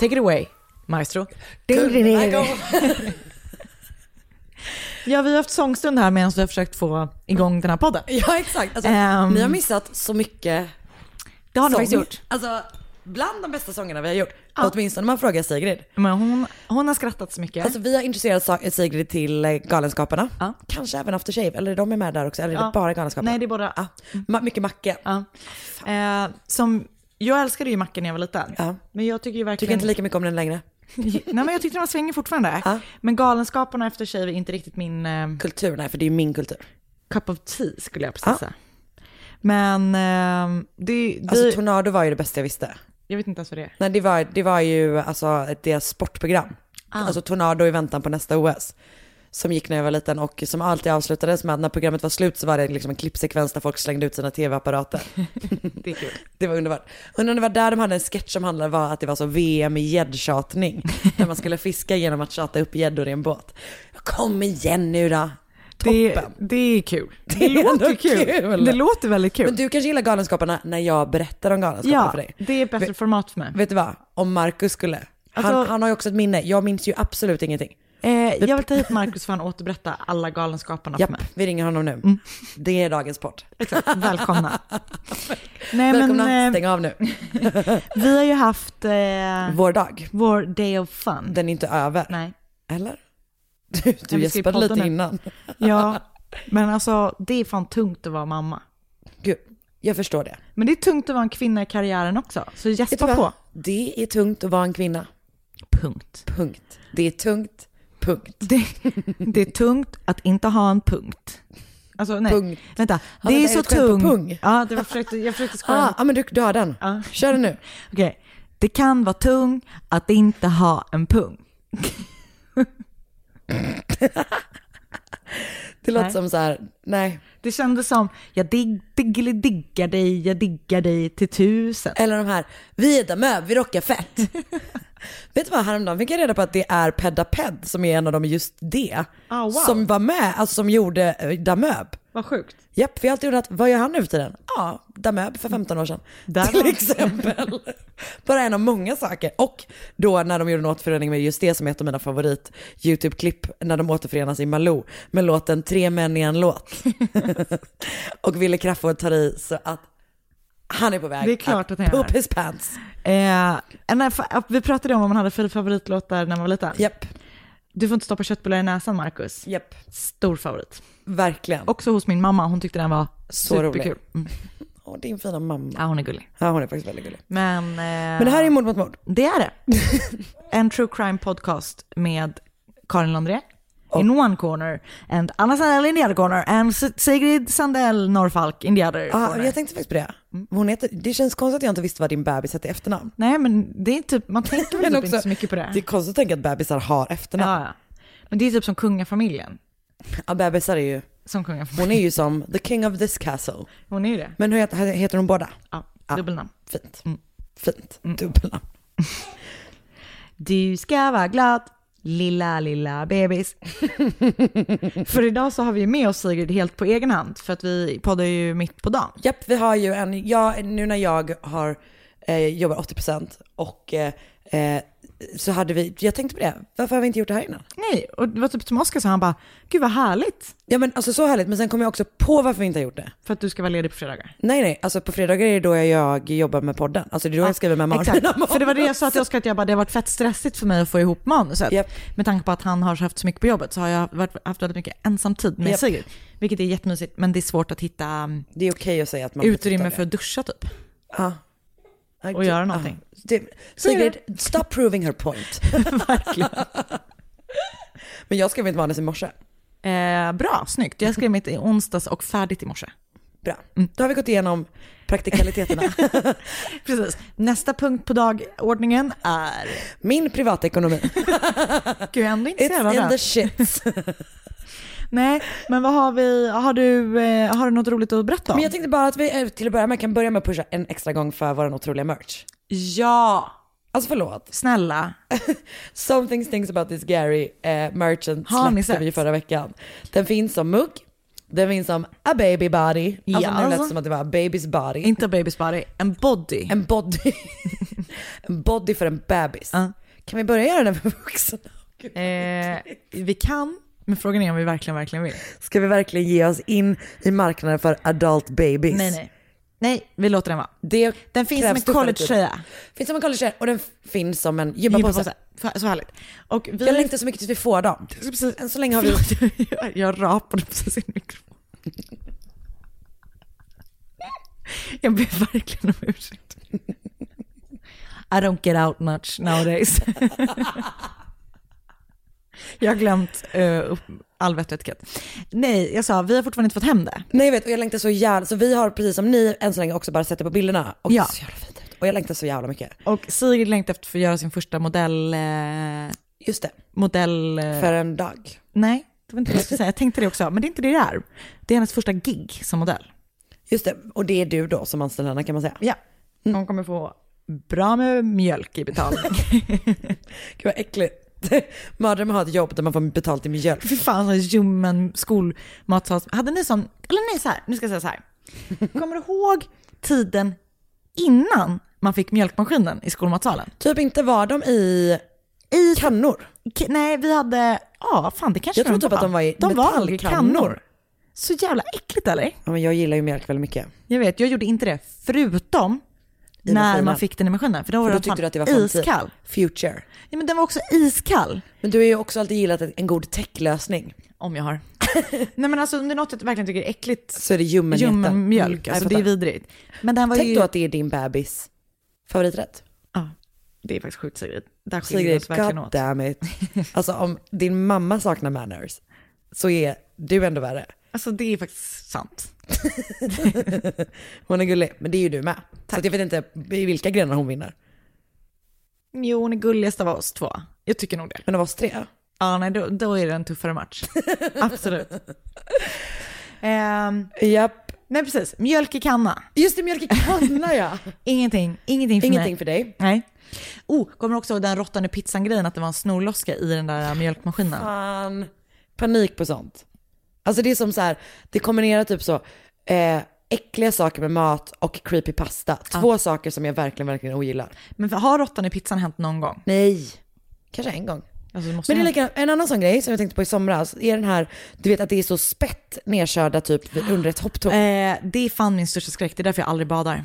Take it away, maestro. Ja, vi har haft sångstund här medan vi har försökt få igång den här podden. Ja exakt, alltså, Ehm. ni har missat så mycket Det har ni faktiskt gjort. Alltså bland de bästa sångerna vi har gjort, åtminstone om man frågar Sigrid. Men hon, hon har skrattat så mycket. Alltså vi har introducerat Sa- Sigrid till eh, Galenskaparna, Ja. kanske även After Shave, eller de är med där också, eller är Ja. det bara Galenskaparna? Nej, det är bara- Ja. Mycket Macke. ja. eh, som, jag älskade ju Macke när jag var liten. Ja. Men jag tycker ju Tycker verkligen... inte lika mycket om den längre. Nej men jag tyckte den var svängig fortfarande. Ja. Men Galenskaparna efter Shave är inte riktigt min eh, Kultur, nej för det är ju min kultur. cup of tea skulle jag precis Ja. säga. Men eh, det, det Alltså Tornado var ju det bästa jag visste. jag vet inte ens vad det är. Nej det var, det var ju alltså ett deras sportprogram. Ah. Alltså Tornado i väntan på nästa OS. Som gick när jag var liten och som alltid avslutades med att när programmet var slut så var det liksom en klippsekvens där folk slängde ut sina tv-apparater. Det är kul. Det var underbart. Undrar om det var där de hade en sketch som handlade om att det var så VM i gäddtjatning. där man skulle fiska genom att tjata upp gäddor i en båt. Kom igen nu då. Det, det är kul. Det, är låter kul. kul. Det låter väldigt kul. Men du kanske gillar Galenskaparna när jag berättar om Galenskaparna ja, för dig. det är bättre format för mig. Vet du vad? Om Marcus skulle. Han, Alltså- han har ju också ett minne. Jag minns ju absolut ingenting. Eh, jag vill ta hit Markus för att han återberätta alla Galenskaparna Japp, för mig. vi ringer honom nu. Mm. Det är dagens port. Exakt, välkomna. Nej, Välkomna, men, eh, stäng av nu. vi har ju haft eh, Vår dag, vår day of fun. den är inte över. Nej. Eller? Du, du gäspade lite nu. innan. Ja, men alltså det är fan tungt att vara mamma. Gud, jag förstår det. Men det är tungt att vara en kvinna i karriären också. Så gäspa på. Det är tungt att vara en kvinna. Punkt. Punkt. Det är tungt. Punkt. Det, det är tungt att inte ha en punkt. Alltså nej, Punkt. vänta. Ja, Det är så är det skämt på tungt. Ja, det var försökte, jag försökte skoja. Ah, ah, men du, du har den. Ja. Kör den nu. Okej. Det kan vara tung att inte ha en pung. Det låter Nej. som så här, nej. Det kändes som, jag dig, diggeli diggar dig, jag diggar dig till tusen. Eller de här, vi är Damöb, vi rockar fett. Vet du vad, häromdagen fick jag reda på att det är Pedaped som är en av dem just det. Ah, wow. Som var med, alltså som gjorde eh, Damöb. Vad sjukt. Japp, för jag har alltid undrat, vad gör han nu för tiden? Ja, Damöb för 15 år sedan. Där till exempel. Bara en av många saker. Och då när de gjorde en återförening med just det som är ett av mina favorit YouTube-klipp, när de återförenas i Malou med låten Tre män i en låt. och Wille Crafoord tar i så att han är på väg Det är klart att han poop his pants. Eh, vi pratade om vad man hade för favoritlåtar när man var liten. Japp, Du får inte stoppa köttbullar i näsan, Marcus. japp, Stor favorit. verkligen. Också hos min mamma, hon tyckte den var Så rolig. superkul. Mm. Åh, din fina mamma. Ja, hon är gullig. Ja, hon är faktiskt väldigt gullig. Men, eh, Men det här är mord mot mord. Det är det. en true crime podcast med Karin Landré in one corner and Anna Sandell in the other corner and Sigrid Sandell Norrfalk in the other Ja, corner. jag tänkte faktiskt på det. Hon heter, det känns konstigt att jag inte visste vad din bebis hette i efternamn. Nej men det är typ, man tänker väl typ också- inte så mycket på det. Det är konstigt att tänka att bebisar har efternamn. ja, ja. Men det är typ som kungafamiljen. Ja, bebisar är ju, Som kungafamiljen. hon är ju som the king of this castle. Hon är ju det. Men hur heter, heter de båda? Ja, Ja. dubbelnamn. Fint. Mm. Fint. Dubbelnamn. Du ska vara glad, lilla, lilla bebis. för idag så har vi med oss Sigrid helt på egen hand, för att vi poddar ju mitt på dagen. Japp, vi har ju en, jag, nu när jag har eh, jobbar 80% och eh, eh, så hade vi, jag tänkte på det, varför har vi inte gjort det här innan? Nej, och det var typ som Oskar sa, han bara, gud vad härligt. Ja men alltså så härligt, men sen kom jag också på varför vi inte har gjort det. För att du ska vara ledig på fredagar. Nej nej, alltså på fredagar är det då jag jobbar med podden. Alltså det är då jag skriver memoarer. Exakt, för det var det jag sa till Oskar, att jag bara, det har varit fett stressigt för mig att få ihop manuset. Japp. Med tanke på att han har haft så mycket på jobbet så har jag varit, haft väldigt mycket ensamtid med Japp. Sigrid. Vilket är jättemysigt, men det är svårt att hitta Det är okej att säga att man utrymme för att duscha typ. Ja. Och göra någonting. Det, Sigrid, stop proving her point. Verkligen. Men jag skrev mitt manus i morse. Eh, bra, snyggt. Jag skrev mitt i onsdags och färdigt i morse. Bra. Mm. Då har vi gått igenom praktikaliteterna. Precis. Nästa punkt på dagordningen är... Min privatekonomi. Gud, jag är ändå intresserad av It's in the shits. Nej, men vad har vi? Har du, eh, har du något roligt att berätta om? Men jag tänkte bara att vi eh, till att börja med kan börja med att pusha en extra gång för vår otroliga merch. Ja, Alltså förlåt. snälla. Something stinks about this Gary eh, merchant Har ni släppte sett? vi förra veckan. Den finns som mugg, den finns som a baby body. Alltså Ja. nu lät det som att det var a baby's body. Inte babys body, en body. En body. en body för en bebis. Ja. Kan vi börja göra den för vuxna? Eh, vi kan, men frågan är om vi verkligen, verkligen vill. Ska vi verkligen ge oss in i marknaden för adult babies? Nej, nej. Nej, vi låter den vara. Det Den finns som en collegetröja. Finns som en collegetröja och den finns som en gympapåse. Så härligt. Och vi Jag längtar så mycket tills vi får dem. Än så länge har vi... jag, jag rapade precis i mikrofon. Jag ber verkligen om ursäkt. I don't get out much nowadays. jag har glömt uh, all vett och etikett. Nej, jag sa, vi har fortfarande inte fått hem det. Nej jag vet och jag längtar så jävla... Så vi har precis som ni än så länge också bara sett det på bilderna. Och Ja. det ser så jävla fint ut. Och jag längtar så jävla mycket. Och Sigrid längtar efter att få göra sin första modell... Eh, Just det. modell... Eh, För en dag. Nej, det var inte det jag skulle säga. Jag tänkte det också, men det är inte det det är. Det är hennes första gig som modell. Just det. Och det är du då som anställer henne kan man säga. Ja. Hon kommer få bra med mjölk i betalning. Gud vad äckligt. Mardrömmen att ha ett jobb där man får betalt i mjölk. Fy fan, så ljummen skolmatsals. Hade ni sån, eller nej så här, nu ska jag säga så här. Kommer du ihåg tiden innan man fick mjölkmaskinen i skolmatsalen? Typ inte var de i, I kannor. Nej, vi hade, ja fan det kanske Jag tror de typ var. att de var i De var metallkannor. kannor. Så jävla äckligt eller? Ja, men jag gillar ju mjölk väldigt mycket. Jag vet, jag gjorde inte det, förutom när maskinen. man fick den i maskinen. För då var För då tyckte du att det var framtid. iskall. Future. Ja, men den var också iskall. Men du har ju också alltid gillat en god techlösning. Om jag har. Nej men alltså om det är något jag verkligen tycker är äckligt, Så är det ljummenheten. ljummen mjölk. Mm, alltså det är vidrigt. Men den var Tänk ju... då att det är din bebis favoriträtt. Ja, det är faktiskt sjukt Sigrid. Där skiljer vi oss verkligen god åt. damn it. Alltså om din mamma saknar manners så är du ändå värre. Alltså det är faktiskt sant. Hon är gullig, men det är ju du med. Så att jag vet inte i vilka grenar hon vinner. Jo, hon är gulligast av oss två. Jag tycker nog det. Men av oss tre? Ja, nej, då, då är det en tuffare match. Absolut. Ehm, Japp. nej, precis. Mjölk i kanna. Just det, mjölk i kanna ja. Ingenting. Ingenting för Ingenting mig. för dig. Nej. Oh, kommer också den råttan i pizzan-grejen, att det var en snorloska i den där mjölkmaskinen? Fan. Panik på sånt. Alltså det är som så här, det kombinerar typ så, eh, äckliga saker med mat och creepy pasta. Två saker som jag verkligen, verkligen ogillar. Men har råttan i pizzan hänt någon gång? Nej. Kanske en gång. Alltså, det måste Men det är lika, en annan sån grej som jag tänkte på i somras, är den här, du vet att det är så spett nedkörda typ under ett hopptorn. Eh, det är fan min största skräck, det är därför jag aldrig badar.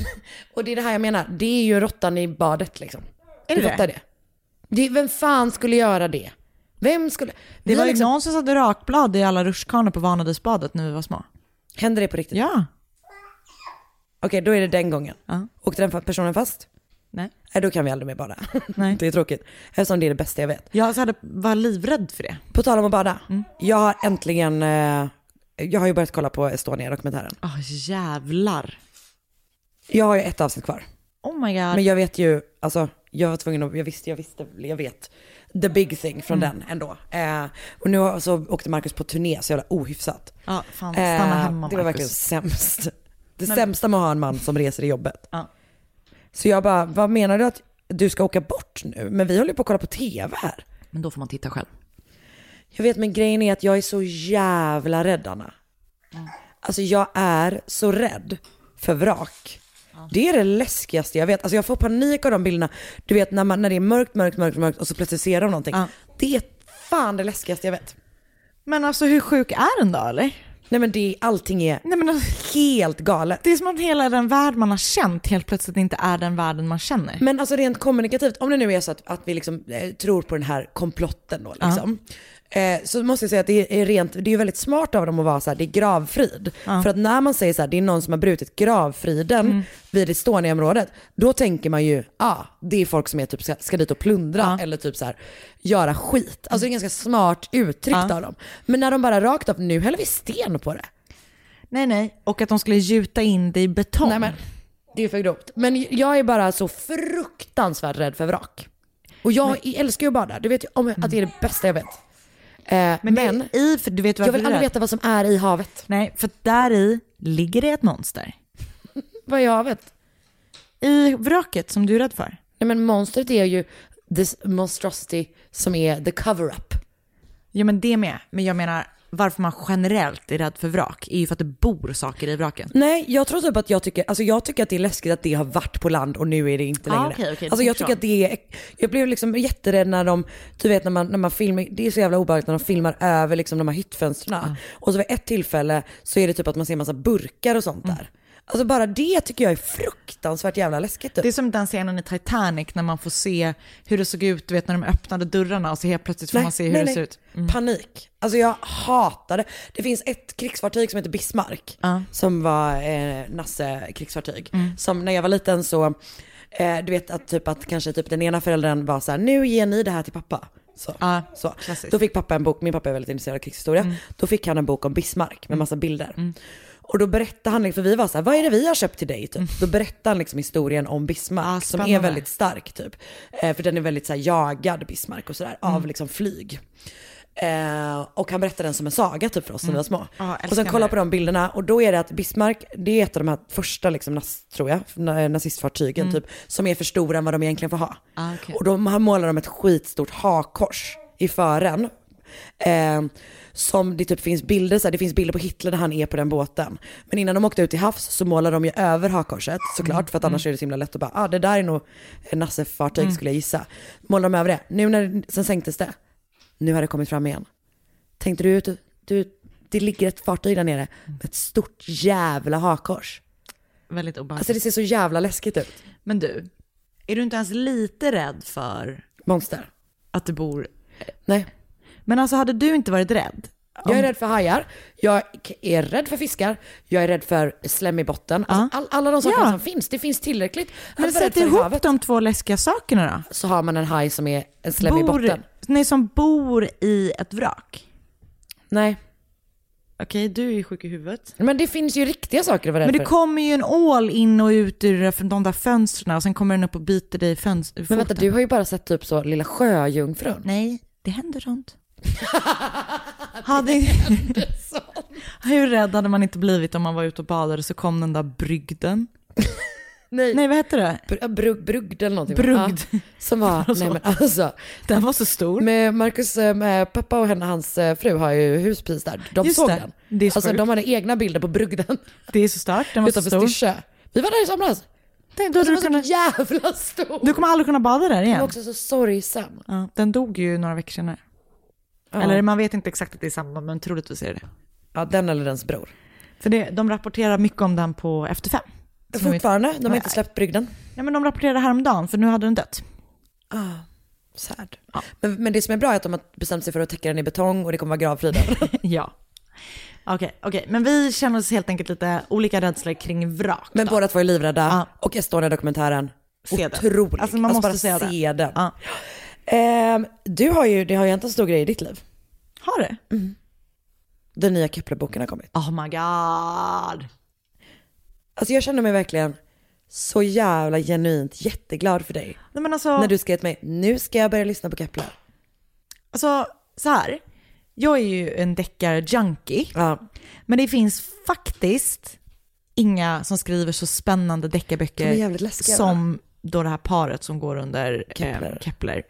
Och det är det här jag menar, det är ju råttan i badet liksom. Är du det det? det? Vem fan skulle göra det? Vem skulle... Det var ju liksom, någon som satte rakblad i alla rutschkanor på Vanadisbadet när vi var små. Händer det på riktigt? Ja. Okej, då är det den gången. Ja. Åkte den personen fast? Nej. Nej, då kan vi aldrig mer bada. Nej. det är tråkigt. Eftersom det är det bästa jag vet. Jag hade, var livrädd för det. På tal om att bada. Mm. Jag har äntligen, eh, jag har ju börjat kolla på Estonia-dokumentären. Åh jävlar. Jag har ju ett avsnitt kvar. Oh my god. Men jag vet ju, alltså jag var tvungen att, jag visste, jag visste, jag vet. The big thing från den ändå. Eh, och nu har- så åkte Marcus på turné så jävla ohyfsat. Ja, fan, stanna hemma det var verkligen Marcus. sämst. Det sämsta med att ha en man som reser i jobbet. Ja. Så jag bara, vad menar du att du ska åka bort nu? Men vi håller ju på att kolla på tv här. Men då får man titta själv. Jag vet men grejen är att jag är så jävla rädd Anna. Alltså jag är så rädd för vrak. Det är det läskigaste jag vet. Alltså jag får panik av de bilderna. Du vet när, man, när det är mörkt, mörkt, mörkt, mörkt och så plötsligt ser de någonting. Ja. Det är fan det läskigaste jag vet. Men alltså hur sjuk är den då eller? Nej men det, allting är Nej men alltså, helt galet. det är som att hela den värld man har känt helt plötsligt inte är den världen man känner. Men alltså rent kommunikativt, om det nu är så att, att vi liksom eh, tror på den här komplotten då liksom. Eh, så måste jag säga att det är rent, det är väldigt smart av dem att vara så här, det är gravfrid. För att när man säger så här, det är någon som har brutit gravfriden vid Estoniaområdet, då tänker man ju, ah, det är folk som är typ ska, ska dit och plundra eller typ så här, göra skit. Alltså det är ganska smart uttryckt Ja. av dem. Men när de bara rakt av, nu häller vi sten på det. Nej nej, och att de skulle gjuta in det i betong. Nej men, det är för grovt. Men jag är bara så fruktansvärt rädd för vrak. Och jag älskar ju att bada, du vet ju om att det är det bästa jag vet. Eh, men men, i, för du vet jag vill aldrig veta vad som är i havet. Nej, för där i ligger det ett monster. Vad är havet? I vraket som du är rädd för. Nej men monstret är ju this monstrosity som är the cover-up. Ja men det med. Men jag menar varför man generellt är rädd för vrak är ju för att det bor saker i vraken. Nej, jag tror typ att jag tycker, alltså jag tycker att det är läskigt att det har varit på land och nu är det inte Ah, längre. okej, okej, alltså jag tycker att det är, jag blev liksom jätterädd när de, du vet när man, när man filmar, det är så jävla obehagligt när de filmar över liksom de här hyttfönstren. Och så vid ett tillfälle så är det typ att man ser massa burkar och sånt där. Alltså bara det tycker jag är fruktansvärt jävla läskigt. Typ. Det är som den scenen i Titanic när man får se hur det såg ut, du vet när de öppnade dörrarna och så helt plötsligt får man se hur det ser ut. Mm. Panik. Alltså jag hatar det. Det finns ett krigsfartyg som heter Bismarck. Ja. Som var eh, Nasse krigsfartyg. Mm. Som när jag var liten så, eh, du vet att typ att kanske typ den ena föräldern var så här, nu ger ni det här till pappa. Så. Ja, så. klassiskt. Mm. Då fick pappa en bok, min pappa är väldigt intresserad av krigshistoria. Då fick han en bok om Bismarck med massa bilder. Mm. Och då berättade han, för vi var så här, vad är det vi har köpt till dig? Typ. Då berättade han liksom historien om Bismarck Ah, som är väldigt stark typ. Eh, för den är väldigt så här, jagad Bismarck och sådär Mm. av liksom flyg. Eh, och han berättade den som en saga typ för oss när vi var små. Ja, och sen kolla på de bilderna och då är det att Bismarck, det är ett av de här första liksom, nas, tror jag, na- nazistfartygen typ, som är för stora än vad de egentligen får ha. Ah, okej. Och då målar de ett skitstort hakkors i fören. Eh, som det typ finns bilder, så här, det finns bilder på Hitler när han är på den båten. Men innan de åkte ut till havs så målar de ju över hakkorset såklart, för att annars är det så himla lätt att bara, ah det där är nog Nasse-fartyg skulle jag gissa. Målar de över det. Nu när, sen sänktes det. Nu har det kommit fram igen. Tänkte du, du, du det ligger ett fartyg där nere med ett stort jävla hakkors. Väldigt obehagligt. Alltså det ser så jävla läskigt ut. Men du, är du inte ens lite rädd för Monster. att det bor... Nej. Men alltså hade du inte varit rädd? Jag är rädd för hajar, jag är rädd för fiskar, jag är rädd för slem i botten. Alltså, all, alla de sakerna Ja. som finns, det finns tillräckligt. Men sätt för ihop havet, de två läskiga sakerna då. Så har man en haj som är en slem i botten. nej, som bor i ett vrak. Nej. Okej, du är ju sjuk i huvudet. Men det finns ju riktiga saker att vara rädd Men det för. kommer ju en ål in och ut ur de där fönstren och sen kommer den upp och biter dig i fönstret. Men vänta, du har ju bara sett typ så Lilla Sjöjungfrun. Nej, det händer sånt. hade... Hur rädd hade man inte blivit om man var ute och badade så kom den där brygden. Nej, Nej, vad hette det? Br- brug, brugd eller någonting. Brugd. Ja, som var, nej men alltså. Den var så stor. Med Marcus eh, med pappa och henne, hans eh, fru har ju huspris där. De Just såg det. den. Det är så alltså sjukt. de hade egna bilder på brugden Det är så starkt. Den var så utanför stor. Styrsö. Vi var där i somras. Då, Alltså, du, den var så jävla stor. du kommer aldrig kunna bada där Den var igen. också så sorgsam. Ja, den dog ju några veckor senare. Ja. Eller man vet inte exakt att det är samma, men troligtvis är det det. ja, den eller dens bror. För det, de rapporterar mycket om den på Efter fem. Fortfarande, de har inte släppt brygden. Ja, men de rapporterade häromdagen, för nu hade den dött. Ah, sad. Men, men det som är bra är att de har bestämt sig för att täcka den i betong och det kommer vara gravfriden. ja. Okej, okej. Men vi känner oss helt enkelt lite olika rädslor kring vrak. Men då. båda två är livrädda. Ja. Och Estonia-dokumentären, otrolig. Alltså, man måste bara se den. se den. Ja. Ehm, du har ju, det har ju hänt en stor grej i ditt liv. Har det? Den nya Kepler-boken har kommit. Oh my god. Alltså jag känner mig verkligen så jävla genuint jätteglad för dig. Nej, men alltså, När du skrev till mig, nu ska jag börja lyssna på Kepler. Alltså, så här. Jag är ju en deckar-junkie. Ja. Men det finns faktiskt inga som skriver så spännande deckarböcker som då det här paret som går under Kepler. Kepler. Eh, Kepler.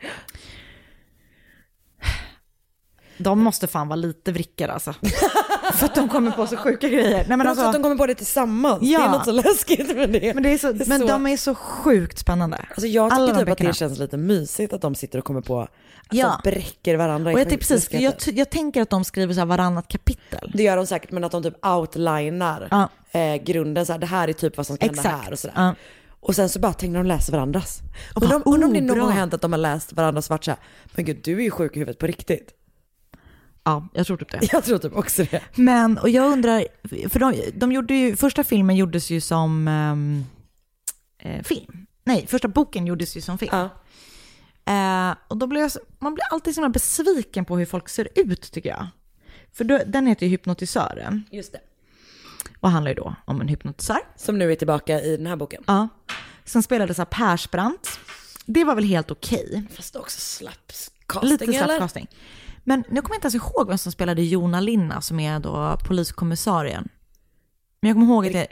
De måste fan vara lite vrickade alltså. För att de kommer på så sjuka grejer. Nej, men också att alltså, de kommer på det tillsammans. Ja. Det är något så läskigt med det. men det är så, Det är men så- de är så sjukt spännande. Alltså jag tycker de typ att böckerna. det känns lite mysigt att de sitter och kommer på, alltså Ja. bräcker varandra Och jag, typ, precis, jag, jag tänker att de skriver så här varannat kapitel. Det gör de säkert, men att de typ outlinar Ja. eh, grunden, så här, det här är typ vad som ska hända här och sådär. Ja. Och sen så bara tänker de läser varandras. Och bara, undrar om det oh, någon gång har hänt att de har läst varandras svart så här, men gud du är ju sjuk i huvudet på riktigt. Ja, jag tror typ det. Jag tror typ också det. Men, och jag undrar, för de, de gjorde ju, första filmen gjordes ju som ehm, eh, film. Nej, första boken gjordes ju som film. Ja. Eh, och då blir jag, man blir alltid så besviken på hur folk ser ut tycker jag. För då, den heter ju Hypnotisören Just det. Och handlar ju då om en hypnotisör. Som nu är tillbaka i den här boken. Ja. Sen spelades av Persbrandt. Det var väl helt okej. Fast också slapp casting Lite slapp casting. Men nu kommer jag inte ens ihåg vem som spelade Jona Linna som är då poliskommissarien. Men jag kommer ihåg att det,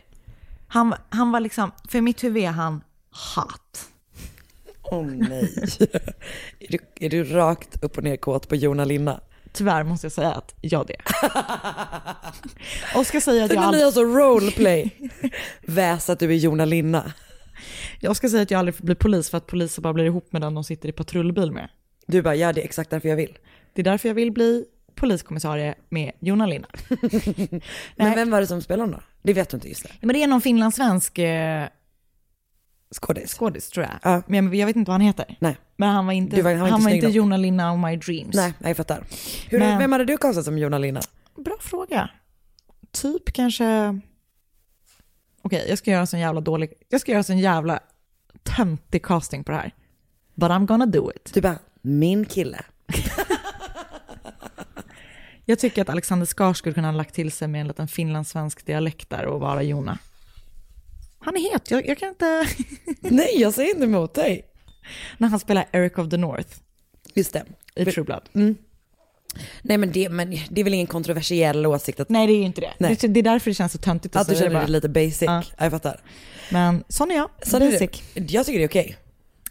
han, han var liksom, för mitt huvud är han hot. Åh nej. är, du, är du rakt upp och ner kåt på Jona Linna? Tyvärr måste jag säga att jag det. Oskar säger att Det jag, är aldrig, alltså roleplay. Väs att du är Jona Linna. jag ska säga att jag aldrig får bli polis för att poliser bara blir ihop med den de sitter i patrullbil med. Du bara, ja det är exakt därför jag vill. Det är därför jag vill bli poliskommissarie med Jona Linna. Men vem var det som spelade honom då? Det vet du inte just det. Men det är någon finlandssvensk eh, Skådis. skådis tror jag. Ja. Men jag vet inte vad han heter. Nej. Men han var inte, Du var- han han var var inte inte, snygg då? Jona Linna of my dreams. Nej, jag fattar. Hur, Men- Vem hade du kastat som Jona Linna? Bra fråga. Typ kanske... Okej, jag ska göra en sån jävla dålig... Jag ska göra en sån jävla töntig casting på det här. But I'm gonna do it. Du bara, min kille. Jag tycker att Alexander Skar skulle kunna ha lagt till sig med en liten finlandssvensk dialekt där och vara Jona. Han är het, jag, jag kan inte... Nej, jag säger inte emot dig. När han spelar Eric of the North Just det. i True Blood. Nej men det, men det är väl ingen kontroversiell åsikt att, Nej, det är ju inte det. Nej. Det, är därför det känns så töntigt att att du säga det känner bara. dig lite basic. Ja. Ja. Jag fattar. Men sån är jag, Så är basic. det. Jag tycker det är okej.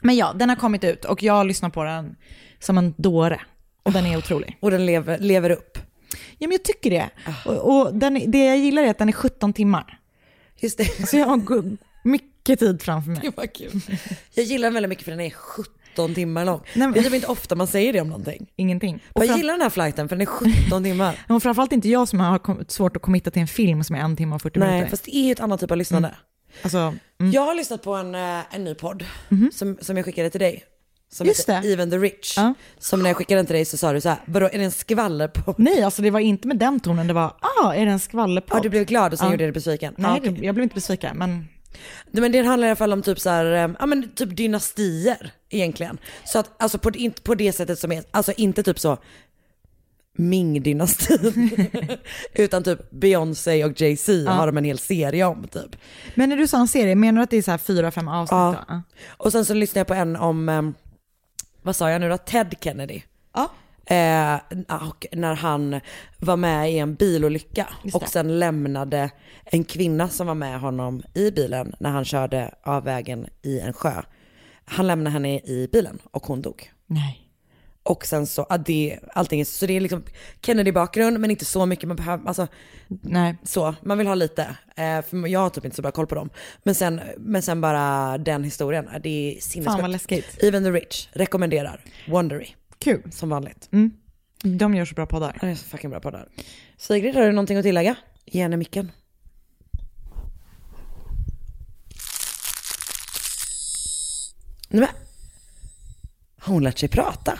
Men ja, den har kommit ut och jag lyssnar på den som en dåre. Och den är otrolig. Och den lever, lever upp. Ja, men jag tycker det. Och, och den, det jag gillar är att den är 17 timmar. Just det. Så jag har mycket tid framför mig. Gud vad kul. Jag gillar den väldigt mycket för den är 17 timmar lång. Nej, men- Det är typ inte ofta man säger det om någonting. Ingenting. Och, Jag fram, gillar den här flighten för den är 17 timmar. och framförallt inte jag som har svårt att committa till en film som är en timme och 40 Nej, minuter. fast det är ju ett annat typ av lyssnande. Alltså, mm. Jag har lyssnat på en, eh, en ny podd som, som jag skickade till dig. Som Just heter det. Even the Rich. Ja. Som när jag skickade den till dig så sa du så här, vadå är det en skvallerpodd? Nej, alltså det var inte med den tonen. Det var, ah, är det en skvallerpodd? Ja, du blev glad och sen Ja. gjorde jag dig besviken. Nej, Ja, okej. det- jag blev inte besviken, men Nej, Men det handlar i alla fall om typ så här, eh, ja men typ dynastier egentligen. Så att, alltså på, inte på det sättet som är, alltså inte typ så Ming-dynastin. Utan typ Beyoncé och Jay-Z har de en hel serie om typ. Men när du sa en serie, menar du att det är så här fyra, fem avsnitt? Ja. då? Ja. Och sen så lyssnade jag på en om, eh, vad sa jag nu då, Ted Kennedy. Ja. Eh, och när han var med i en bilolycka och sen lämnade en kvinna som var med honom i bilen när han körde av vägen i en sjö. Han lämnade henne i bilen och hon dog. Nej. Och sen så, ja, det, allting är, så det är liksom Kennedy-bakgrund men inte så mycket, man behöver, alltså Nej. så, man vill ha lite. Eh, för jag har typ inte så bra koll på dem. Men sen, men sen bara den historien, det är Fan vad sinnessjukt. läskigt. Even the rich, rekommenderar. Wondery, Kul. som vanligt. De gör så bra poddar. Det är så fucking bra poddar. Sigrid, har du någonting att tillägga? Ge henne micken. Nej men, har hon lärt sig prata?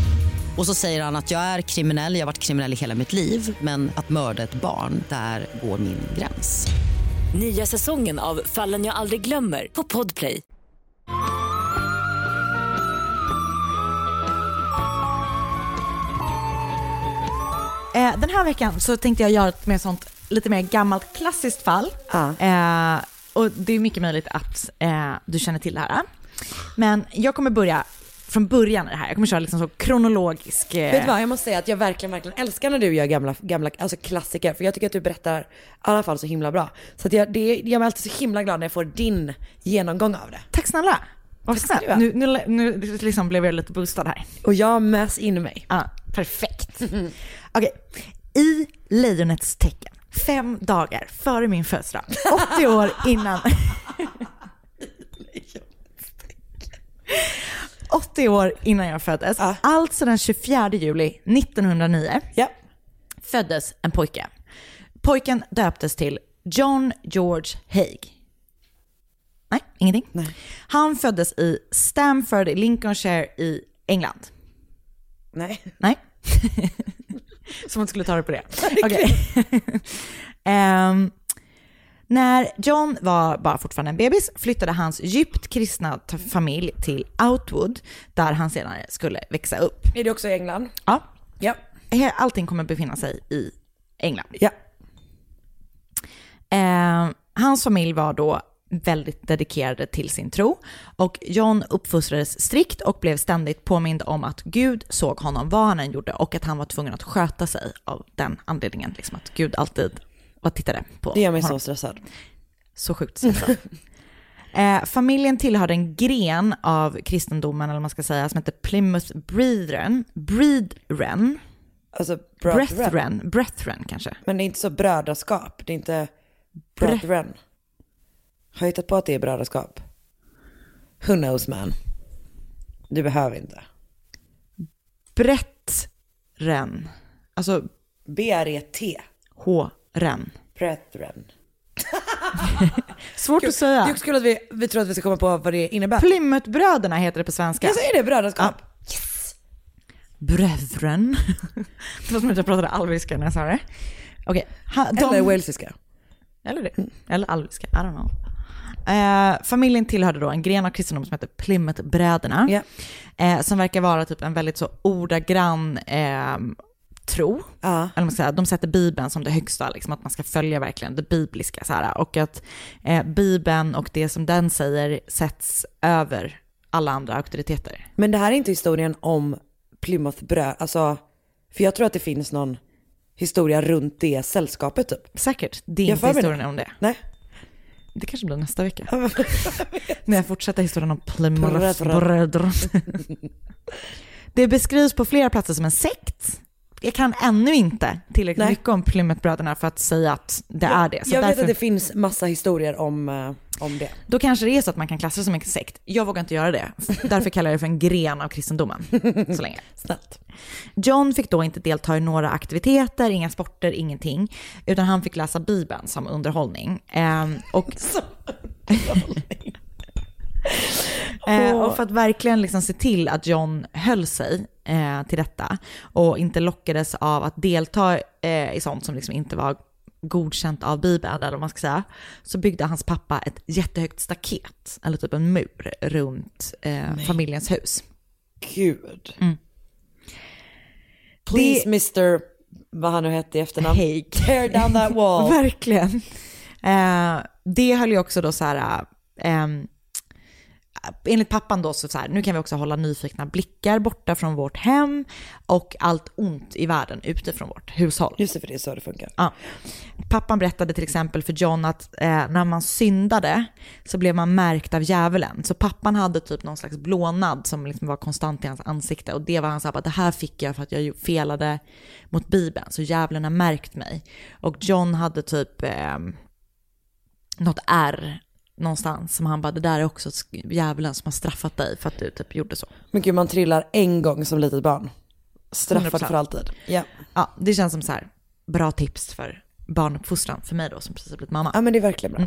Och så säger han att jag är kriminell, jag har varit kriminell i hela mitt liv men att mörda ett barn, där går min gräns. Nya säsongen av Fallen jag aldrig glömmer på Podplay. Eh, den här veckan så tänkte jag göra ett mer sånt, lite mer gammalt klassiskt fall. Eh, och det är mycket möjligt att eh, du känner till det här. Men jag kommer börja från början i det här. Jag kommer köra liksom så kronologisk... Eh, Vet du vad, jag måste säga att jag verkligen, verkligen älskar när du gör gamla, gamla alltså klassiker. För jag tycker att du berättar i alla fall så himla bra. Så att jag, det gör mig alltid så himla glad när jag får din genomgång av det. Tack snälla. Vad snällt. Nu, nu, nu liksom blev jag lite boostad här. Och jag mös in mig. Ja, perfekt. Okej, i lejonets tecken, fem dagar före min födelsedag, 80 år innan... 80 år innan jag föddes, alltså den 24 juli 1909, föddes en pojke. Pojken döptes till John George Haig. Nej, ingenting. Han föddes i Stamford i Lincolnshire i England. Nej. Nej. Som man skulle ta det på det. Okej. Ehm, när John var bara fortfarande en bebis flyttade hans djupt kristna familj till Outwood där han senare skulle växa upp. Är det också i England? Ja. Ja. Allting kommer befinna sig i England. Ja. Ehm, hans familj var då väldigt dedikerade till sin tro och John uppfostrades strikt och blev ständigt påmind om att Gud såg honom vad han än gjorde och att han var tvungen att sköta sig av den anledningen. Liksom att Gud alltid var tittade på Det gör mig så honom. stressad. Så sjukt stressad. Eh, familjen tillhörde en gren av kristendomen, eller vad man ska säga, som heter Plymouth Brethren. Brethren. Alltså brethren. Brethren. Brethren kanske. Men det är inte så brödraskap, det är inte brethren. Har jag hittat på att det är brödraskap? Who knows man? Du behöver inte. Brethren. Alltså B-R-E-T. H-ren. Brethren. Svårt att säga. Det är kul att vi, vi tror att vi ska komma på vad det innebär. Plymouthbröderna heter det på svenska. Ja, så är det brödraskap. Brethren. Det var som att jag pratade alviska när jag sa det. Okej. ha- de- Eller walesiska. Eller det. Eller alviska. I don't know. Eh, familjen tillhörde då en gren av kristendom som heter Plymouthbröderna. Eh, som verkar vara typ en väldigt så ordagrann eh, tro. Eller vad man säga, de sätter Bibeln som det högsta, liksom, att man ska följa verkligen det bibliska. Så här, och att eh, Bibeln och det som den säger sätts över alla andra auktoriteter. Men det här är inte historien om Plymouth bröd, alltså, för jag tror att det finns någon historia runt det sällskapet typ. Säkert, det är Jag inte historien det. om det. Nej. Det kanske blir nästa vecka. När jag fortsätter historien om Bröder. Plymouthbröder. det beskrivs på flera platser som en sekt. Jag kan ännu inte tillräckligt Nej. mycket om Plymouthbröderna för att säga att det är det. Så jag vet därför, att det finns massa historier om, eh, om det. Då kanske det är så att man kan klassa det som en sekt. Jag vågar inte göra det. Därför kallar jag det för en gren av kristendomen. Så länge. Snällt. John fick då inte delta i några aktiviteter, inga sporter, ingenting. Utan han fick läsa Bibeln som underhållning. Ehm, och, Eh, och för att verkligen liksom se till att John höll sig eh, till detta och inte lockades av att delta eh, i sånt som liksom inte var godkänt av Bibeln, eller vad man ska säga, så byggde hans pappa ett jättehögt staket, eller typ en mur, runt eh, familjens hus. Gud. Mm. Please Mr. vad han nu hette i efternamn. Haig. Tear down that wall. Verkligen. Eh, det höll ju också då så här, ehm, enligt pappan då så, så här, nu kan vi också hålla nyfikna blickar borta från vårt hem och allt ont i världen ute från vårt hushåll. Just det, för det är så det funkar. Ja. Pappan berättade till exempel för John att eh, när man syndade så blev man märkt av djävulen. Så pappan hade typ någon slags blånad som liksom var konstant i hans ansikte och det var han sa att det här fick jag för att jag felade mot Bibeln, så djävulen har märkt mig. Och John hade typ eh, något R någonstans som han bara, det där är också djävulen som har straffat dig för att du typ gjorde så. Men gud, man trillar en gång som litet barn. Straffad 100%. för alltid. Ja. Ja, det känns som så här, bra tips för barnuppfostran för mig då som precis har blivit mamma. ja, men det är verkligen bra.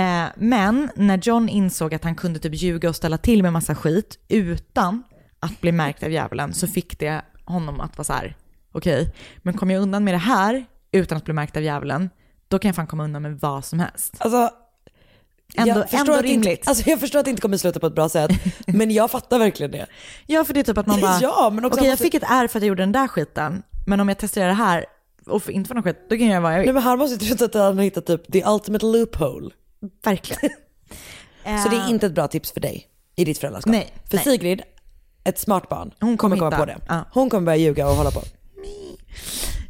Eh, men när John insåg att han kunde typ ljuga och ställa till med massa skit utan att bli märkt av djävulen så fick det honom att vara så här, okej, men kommer jag undan med det här utan att bli märkt av djävulen, då kan jag fan komma undan med vad som helst. Alltså, Ändå- jag, förstår ändå att det inte, rimligt. alltså jag förstår att det inte kommer sluta på ett bra sätt, men jag fattar verkligen det. Ja, för det är typ att man bara, Ja, okej man jag fick ett R för att jag gjorde den där skiten, men om jag testar det här och inte får någon skit, då kan jag göra vad jag vill. Nej men här måste jag tro att han har hittat typ the ultimate loophole. Verkligen. Så det är inte ett bra tips för dig i ditt föräldraskap? Nej, För nej. Sigrid, ett smart barn, Hon kommer komma hitta- på det. Hon kommer börja ljuga och hålla på.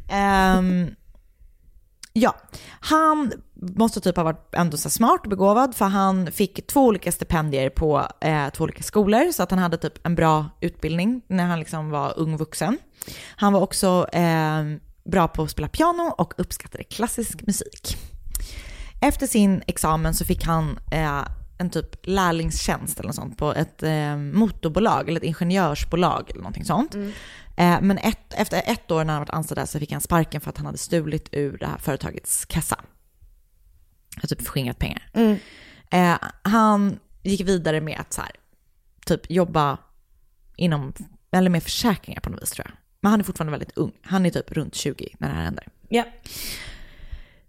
Ehm, ja, han måste typ ha varit ändå så smart och begåvad för han fick två olika stipendier på eh, två olika skolor så att han hade typ en bra utbildning när han liksom var ung vuxen. Han var också eh, bra på att spela piano och uppskattade klassisk musik. Efter sin examen så fick han eh, en typ lärlingstjänst eller något sånt på ett eh, motorbolag eller ett ingenjörsbolag eller någonting sånt. Eh, men ett, efter ett år när han varit anställd där så fick han sparken för att han hade stulit ur det här företagets kassa. Och typ förskingrat pengar. Eh, han gick vidare med att så här, typ jobba inom, eller med försäkringar på något vis tror jag. Men han är fortfarande väldigt ung. Han är typ runt 20 när det här händer. Ja.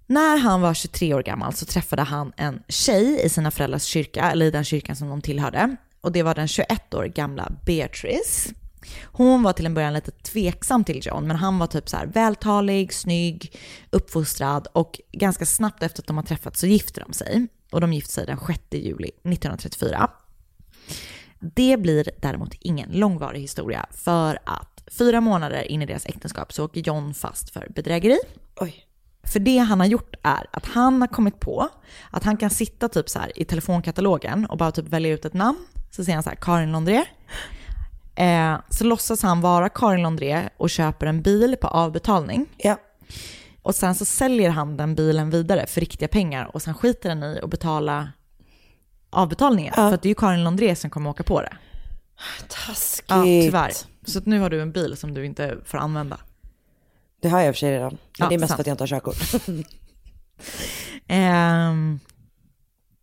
När han var 23 år gammal så träffade han en tjej i sina föräldrars kyrka, eller i den kyrkan som de tillhörde. Och det var den 21 år gamla Beatrice. Hon var till en början lite tveksam till John, men han var typ så här vältalig, snygg, uppfostrad och ganska snabbt efter att de har träffats så gifte de sig. Och de gifte sig den 6 juli 1934. Det blir däremot ingen långvarig historia för att fyra månader in i deras äktenskap så åker John fast för bedrägeri. Oj. För det han har gjort är att han har kommit på att han kan sitta typ så här i telefonkatalogen och bara typ välja ut ett namn. Så ser han så här Karin Londré. Eh, så låtsas han vara Karin Londré och köper en bil på avbetalning. Ja. Och sen så säljer han den bilen vidare för riktiga pengar och sen skiter han i att betala avbetalningen. För att det är ju Karin Londré som kommer åka på det. Taskigt. Ja, tyvärr. Så nu har du en bil som du inte får använda. Det har jag i och för sig redan. Men Ja, det är mest sant. för att jag inte har körkort. Ehm,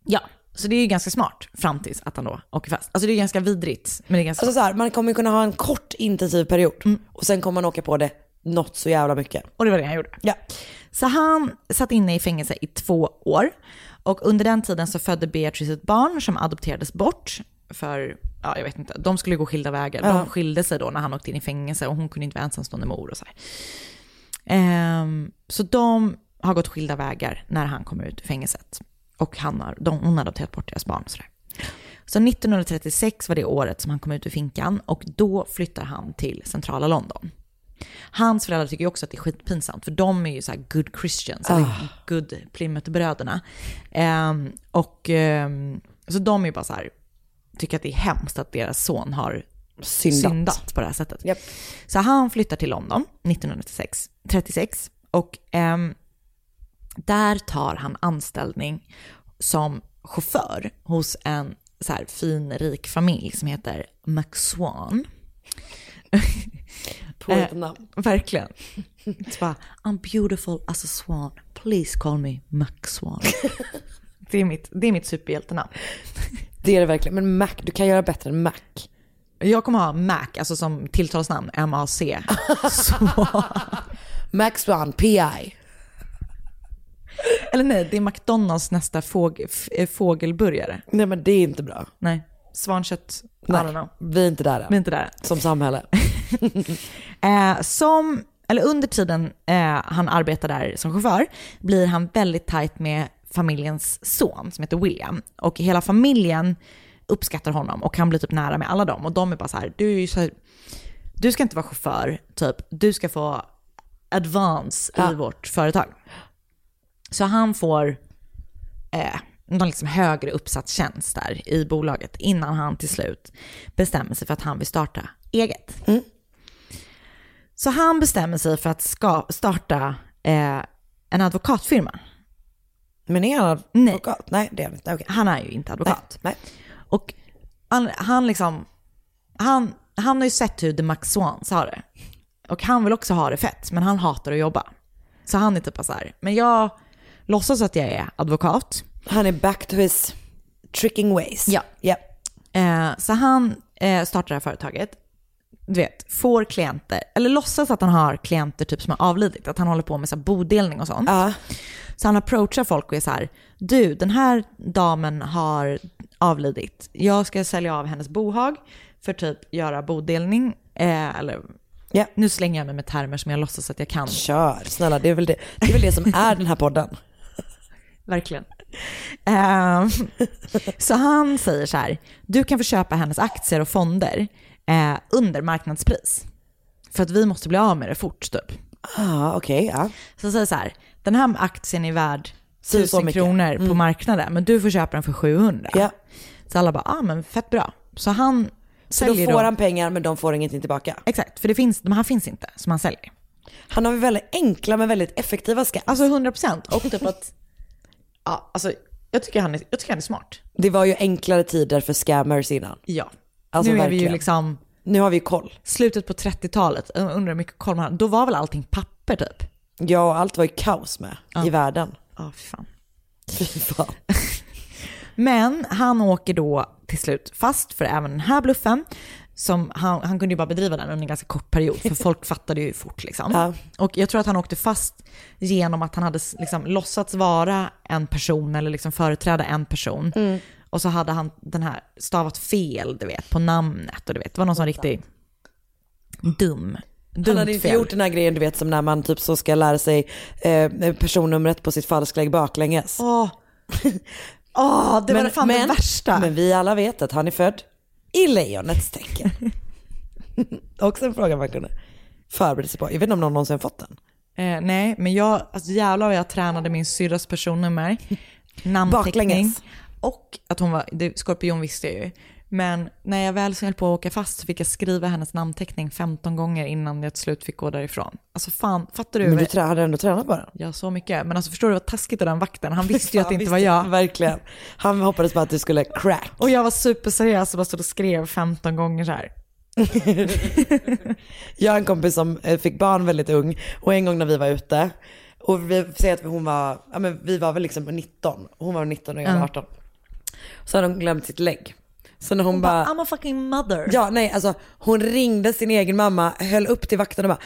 ja, så det är ju ganska smart fram tills att han då åker fast. Alltså det är ganska vidrigt, men det är ganska Alltså så här, man kommer kunna ha en kort intensiv period och sen kommer man åka på det något så jävla mycket. Och det var det han gjorde. Ja. Så han satt inne i fängelse i två år. Och under den tiden så födde Beatrice ett barn som adopterades bort. För, ja jag vet inte, de skulle gå skilda vägar. Ja. De skilde sig då när han åkte in i fängelse och hon kunde inte vara ensamstående mor och så här. Ehm, så de har gått skilda vägar när han kommer ut ur fängelset. Och han har, de, hon har adopterat bort deras barn och sådär. Så 1936 var det året som han kom ut ur finkan och då flyttar han till centrala London. Hans föräldrar tycker ju också att det är skitpinsamt, för de är ju så här good christians, eller good Plymouth-bröderna. Ehm, och ehm, så de är ju bara så här, tycker att det är hemskt att deras son har Syndat. syndat, på det här sättet. Japp. Så han flyttar till London 1936 36, och ehm, där tar han anställning som chaufför hos en så här fin rik familj som heter McSwan. Namn. Verkligen. Så bara, I'm beautiful as a swan, please call me McSwan. det, är mitt, det är mitt superhjältenamn. Det är det verkligen. Men Mac, du kan göra bättre än Mac. Jag kommer ha Mac, alltså som tilltalsnamn, M-A-C. Swan. Max One, PI. Eller nej, det är McDonalds nästa fåg, eh, fågelburgare. Nej men det är inte bra. Nej, svankött, I Nej, don't know. vi är inte där Vi är än. inte där. Som samhälle. Eh, som, eller under tiden eh, han arbetar där som chaufför blir han väldigt tajt med familjens son som heter William. Och hela familjen uppskattar honom och han blir typ nära med alla dem. Och de är bara så här, du är ju så här, du ska inte vara chaufför, typ. Du ska få advance Ja. i vårt företag. Så han får eh, någon liksom högre uppsatt tjänst där i bolaget innan han till slut bestämmer sig för att han vill starta eget. Så han bestämmer sig för att ska starta eh, en advokatfirma. Men är han Nej. advokat? Nej, det är han inte. Okej. Han är ju inte advokat. Nej. Och han, han liksom, han, han har ju sett hur The Max Swans har det. Och han vill också ha det fett, men han hatar att jobba. Så han är typ bara så här, men jag låtsas att jag är advokat. Han är back to his tricking ways. Ja. Ja. Eh, så han eh, startar det här företaget. du vet, får klienter, eller låtsas att han har klienter typ som har avlidit, att han håller på med så bodelning och sånt. Ja. Så han approachar folk och är så här, du den här damen har avlidit, jag ska sälja av hennes bohag för typ göra bodelning, eh, eller Ja. nu slänger jag mig med termer som jag låtsas att jag kan. Kör, snälla det är väl det, det, är väl det som är den här podden. Verkligen. Ehm, så han säger så här, du kan få köpa hennes aktier och fonder eh, under marknadspris. För att vi måste bli av med det fort typ. Ah, okej, ja. Så han säger så här, den här aktien är värd Så och så 1000 mycket. kronor på Mm. marknaden, men du får köpa den för 700. Ja. Så alla bara, ah men fett bra. Så han Så då får han pengar men de får ingenting tillbaka. Exakt, för det finns, de här finns inte som han säljer. Han har väl väldigt enkla men väldigt effektiva skatt. Alltså 100 procent. Och typ att, ja alltså jag tycker, han är, jag tycker han är smart. Det var ju enklare tider för scammers innan. Ja. Alltså nu är vi ju liksom Nu har vi koll. slutet på 30-talet, jag undrar hur mycket koll man har. Då var väl allting papper typ? Ja, och allt var ju kaos med Ja. i världen. Ja, fy fan. Fy fan. Men han åker då till slut fast för även den här bluffen. Som han, han kunde ju bara bedriva den under en ganska kort period, för folk fattade ju fort liksom. Ja. Och jag tror att han åkte fast genom att han hade liksom låtsats vara en person eller liksom företräda en person. Mm. Och så hade han den här stavat fel, du vet, på namnet och du vet, det var någon sån riktig dum, Han dumt hade inte fel. gjort den här grejen du vet som när man typ så ska lära sig eh, personnumret på sitt falsklägg baklänges. Åh, Åh, det var fan det värsta. Men vi alla vet att han är född i lejonets tecken. Också en fråga man kunde förbereda sig på. Jag vet inte om någon någonsin fått den. Eh, nej, men jag, alltså jävlar vad jag tränade min syrras personnummer. Namnteckning. Baklänges. Och att hon var, det, skorpion visste jag ju. Men när jag väl så höll på att åka fast så fick jag skriva hennes namnteckning 15 gånger innan jag till slut fick gå därifrån. Alltså fan, fattar du? Men du trä- hade ändå tränat på den? Ja, så mycket. Men alltså förstår du vad taskigt av den vakten? Han visste ju att det inte var jag. Verkligen. Han hoppades bara att du skulle crack. Och jag var superseriös och bara stod och skrev 15 gånger så här. Jag har en kompis som eh, fick barn väldigt ung och en gång när vi var ute och vi säger att hon var, ja men vi var väl liksom 19, hon var 19 och jag var Ja. 18. Så hade hon glömt sitt lägg. Så när hon, bara, I'm a fucking mother. ja nej alltså hon ringde sin egen mamma, höll upp till vakten och bara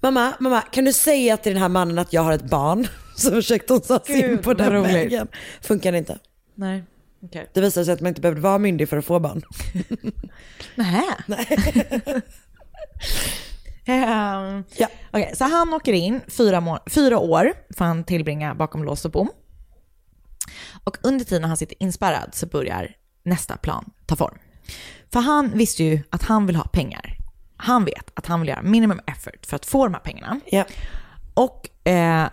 Mamma, mamma kan du säga till den här mannen att jag har ett barn? Så försökte hon ta sig in på den roligt. vägen. Funkade inte. Nej, okej. Det visade sig att man inte behövde vara myndig för att få barn. Nähä? Ehm, Ja. Okej, så han åker in, fyra, fyra år får han tillbringa bakom lås och bom. Och under tiden han sitter inspärrad så börjar nästa plan ta form. För han visste ju att han vill ha pengar. Han vet att han vill göra minimum effort för att få de här pengarna. Ja. Och eh,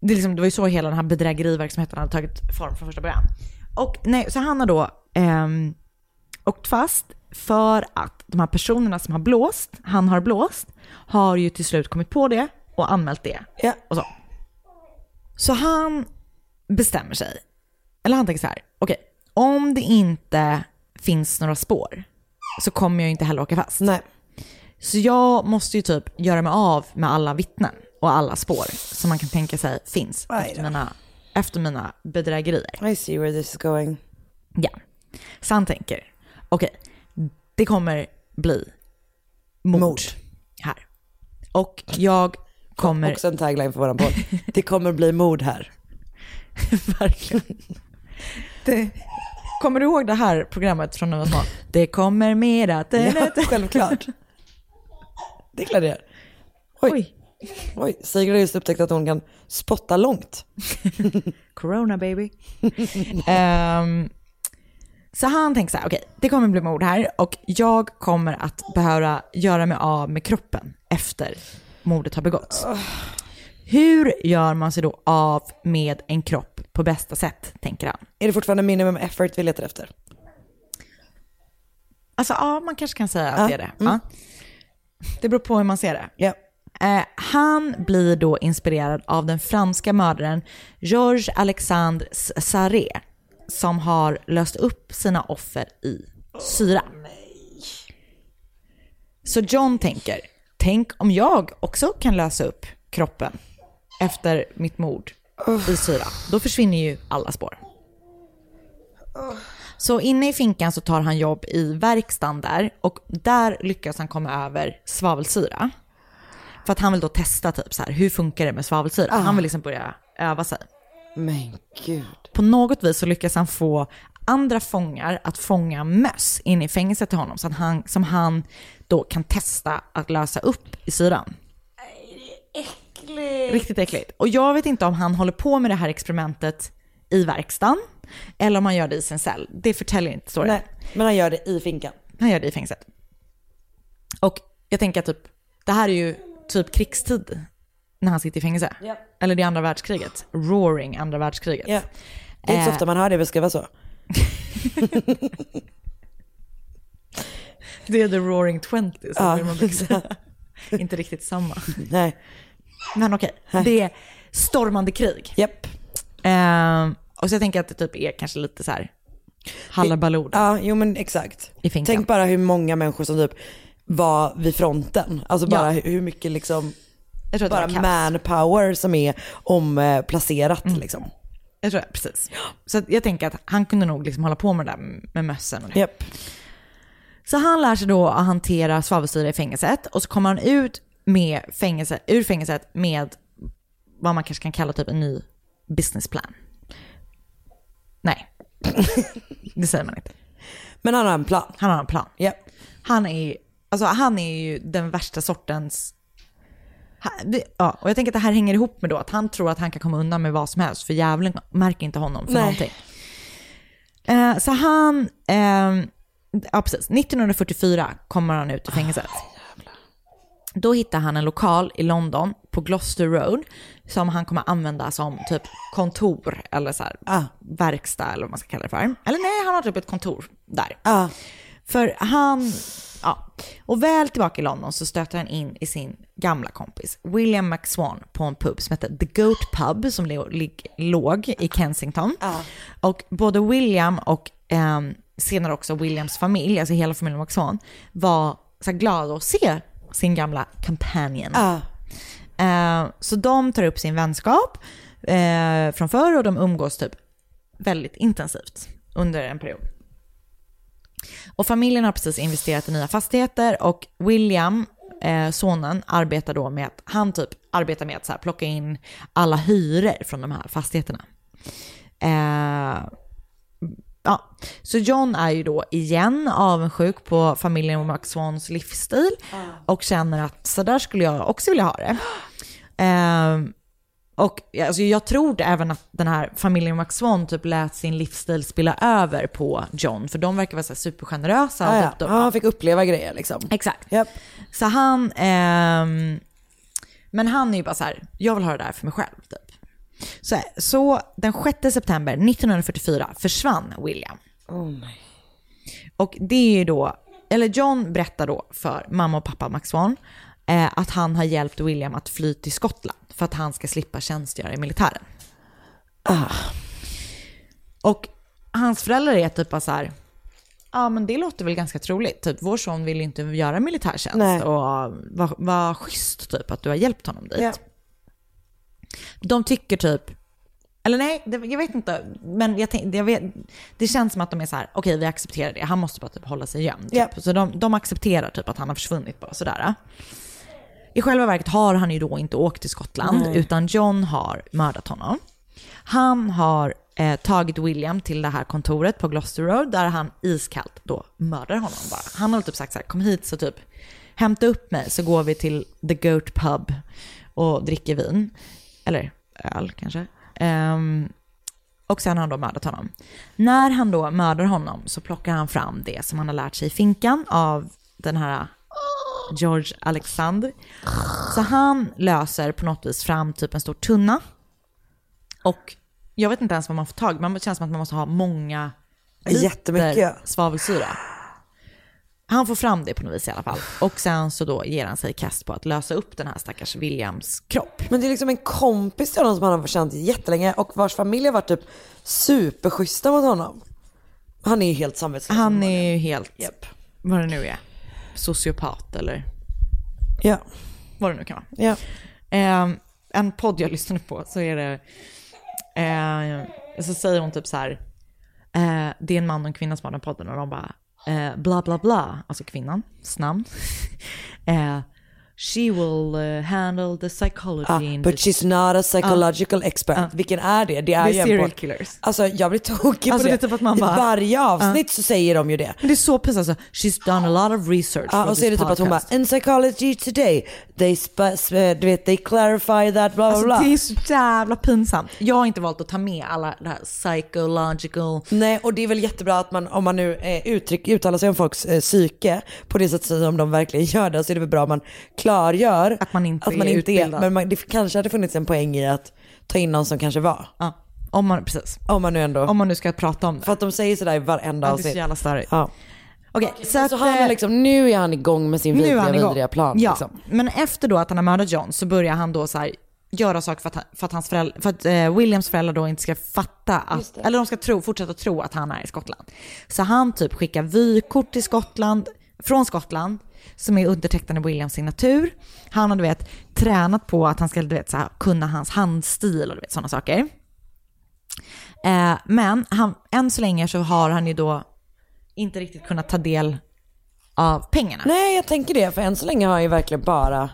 det, liksom, det var ju så hela den här bedrägeriverksamheten hade tagit form från första början. Och nej, så han har då ehm, åkt fast för att de här personerna som har blåst, han har blåst, har ju till slut kommit på det och anmält det. Ja. Och så. så han bestämmer sig, eller han tänker så här, okej, om det inte finns några spår så kommer jag inte heller åka fast. Nej. Så jag måste ju typ göra mig av med alla vittnen och alla spår som man kan tänka sig finns efter mina, efter mina bedrägerier. I see where this is going. Ja. Så han tänker, okej, det kommer bli mord, Mord. här. Och jag kommer... Också en tagline för våran podd. Det kommer bli mord här. Verkligen. Det, kommer du ihåg det här programmet från när vi var små? Det kommer mera... Ja, självklart. Det är klart det gör. Oj. Oj. Oj, Sigrid har just upptäckt att hon kan spotta långt. Corona baby. Ehm, så han tänker så här, okej, det kommer bli mord här och jag kommer att behöva göra mig av med kroppen efter mordet har begåtts. Hur gör man sig då av med en kropp på bästa sätt, tänker han. Är det fortfarande minimum effort vi letar efter? Alltså ja, man kanske kan säga att Ja, det är det. mm. Ja. Det beror på hur man ser det. Eh, han blir då inspirerad av den franska mördaren Georges Alexandre Sarré som har löst upp sina offer i syra. Så John tänker, tänk om jag också kan lösa upp kroppen efter mitt mord i syra. Då försvinner ju alla spår. Så inne i finkan så tar han jobb i verkstaden där och där lyckas han komma över svavelsyra. För att han vill då testa typ så här, hur funkar det med svavelsyra? Han vill liksom börja öva sig. Men gud. På något vis så lyckas han få andra fångar att fånga möss in i fängelset till honom så att han, som han då kan testa att lösa upp i syran. Äckligt. Riktigt äckligt. Och jag vet inte om han håller på med det här experimentet i verkstaden eller om han gör det i sin cell. Det förtäljer inte storyn. Nej, men han gör det i finkan. Han gör det i fängelset. Och jag tänker att typ, det här är ju typ krigstid när han sitter i fängelse. Ja. Eller det är andra världskriget. Roaring andra världskriget. Ja. Det är inte så Eh. ofta man hör det beskrivas så. Det är the roaring twenties. Ja, inte riktigt samma. Nej. Men okej, det är stormande krig. Japp. Ehm, och så jag tänker att det typ är kanske lite så här hallabaloo Ja, jo men exakt. i finkan. Tänk bara hur många människor som typ var vid fronten. Alltså bara hur- hur mycket liksom, jag tror att bara det var kaos. manpower som är omplacerat Mm. liksom. Jag tror det, precis. Så att jag tänker att han kunde nog liksom hålla på med det där med mössen och det. Japp. Så han lär sig då att hantera svavelsyra i fängelset och så kommer han ut med fängelse, ur fängelset med vad man kanske kan kalla typ en ny businessplan. Nej, det säger man inte. Men han har en plan. Han har en plan. Japp. Han är, alltså han är ju den värsta sortens... Ja, och jag tänker att det här hänger ihop med då att han tror att han kan komma undan med vad som helst för djävulen märker inte honom för Nej. någonting. Eh, så han, ehm, ja precis, 1944 kommer han ut ur fängelset. Då hittar han en lokal i London på Gloucester Road som han kommer använda som typ kontor eller så här, Ah. verkstad eller vad man ska kalla det för. Eller nej, han har typ ett kontor där. Ja. För han, ja. Och väl tillbaka i London så stöter han in i sin gamla kompis William McSwan på en pub som heter The Goat Pub som låg i Kensington. Och både William och ehm, senare också Williams familj, alltså hela familjen McSwan, var så glada att se sin gamla companion. Ja. Eh, så de tar upp sin vänskap eh, från förr och de umgås typ väldigt intensivt under en period. Och familjen har precis investerat i nya fastigheter och William, eh, sonen, arbetar då med att han typ arbetar med att så här, plocka in alla hyror från de här fastigheterna. Eh, ja. Så John är ju då igen avundsjuk på familjen McSwans livsstil och känner att så där skulle jag också vilja ha det. Eh, och alltså, jag tror även att den här familjen McSwan typ lät sin livsstil spilla över på John, för de verkar vara så här supergenerösa. och Ja, Ja, han fick uppleva grejer liksom. Exakt. Japp. Så han, ehm, men han är ju bara så här, jag vill ha det där för mig själv typ. Så, så den 6 september 1944 försvann William. Oh my. Och det är ju då, eller John berättar då för mamma och pappa Max Swan eh, att han har hjälpt William att fly till Skottland för att han ska slippa tjänstgöra i militären. Och hans föräldrar är typ bara så här, ja men det låter väl ganska troligt. Typ vår son vill inte göra militärtjänst Nej. och vad vad schysst typ att du har hjälpt honom dit. Ja. De tycker typ, eller nej, det, jag vet inte, men jag tänk, jag vet, det känns som att de är så här, okej vi accepterar det, han måste bara typ hålla sig gömd. Typ. Ja. Så de, de accepterar typ att han har försvunnit bara sådär. I själva verket har han ju då inte åkt till Skottland, Nej. utan John har mördat honom. Han har eh, tagit William till det här kontoret på Gloucester Road, där han iskallt då mördar honom bara. Han har typ sagt så här, kom hit så typ, hämta upp mig så går vi till The Goat Pub och dricker vin. Eller öl kanske. Ehm, och sen har han då mördat honom. När han då mördar honom så plockar han fram det som han har lärt sig i finkan av den här George Alexander. Så han löser på något vis fram typ en stor tunna. Och jag vet inte ens vad man får tag Men Det känns som att man måste ha många liter Jättemycket. svavelsyra. Han får fram det på något vis i alla fall. Och sen så då ger han sig i kast på att lösa upp den här stackars Williams kropp. Men det är liksom en kompis till honom som han har känt jättelänge och vars familj har varit typ superschyssta mot honom. Han är ju helt samvetslös. Han är ju helt, Japp. vad det nu är, sociopat eller Ja, vad det nu kan vara. ja. Eh, en podd jag lyssnade på så är det, eh, så säger hon typ så här, Eh, det är en man och en kvinna som har den podden och de bara eh, bla bla bla, alltså kvinnans namn. eh, she will eh, handle the psychology Ah, but she's not a psychological expert. Vilken är det? Det är, ju en serial killers. Alltså jag blir tokig Alltså, på det typ att man I varje avsnitt så säger de ju det. Men det är så pinsamt, alltså, she's done a lot of research for och så är det typ att hon bara, in psychology today, they, du vet, they clarify that, bla bla Alltså, bla. det är så jävla pinsamt. Jag har inte valt att ta med alla det här psychological... Nej, och det är väl jättebra att man, om man nu eh, uttryck, uttalar sig om folks eh, psyke på det sättet som de verkligen gör det, så är det väl bra att man klargör Att man inte att man är inte är. utbildad. Men man, det kanske hade funnits en poäng i att ta in någon som kanske var. Ja, om man, precis. Om man nu ändå... Om man nu ska prata om det. För att de säger sådär i varenda Ja, det är så avsnitt. jävla störigt. Ja. Okej, så, Så, att, han är eh, liksom, nu är han igång med sin är vidriga, vidriga plan. Ja, Liksom. men efter då att han har mördat John så börjar han då så här göra saker för att, för att, hans föräldrar, för att eh, Williams föräldrar då inte ska fatta att, eller de ska tro, fortsätta tro att han är i Skottland. Så han typ skickar vykort till Skottland, från Skottland, som är undertecknade Williams signatur. Han har du vet tränat på att han ska du vet, så här, kunna hans handstil och du vet sådana saker. Eh, men han, än så länge så har han ju då inte riktigt kunnat ta del av pengarna. Nej, jag tänker det. För än så länge har han ju verkligen bara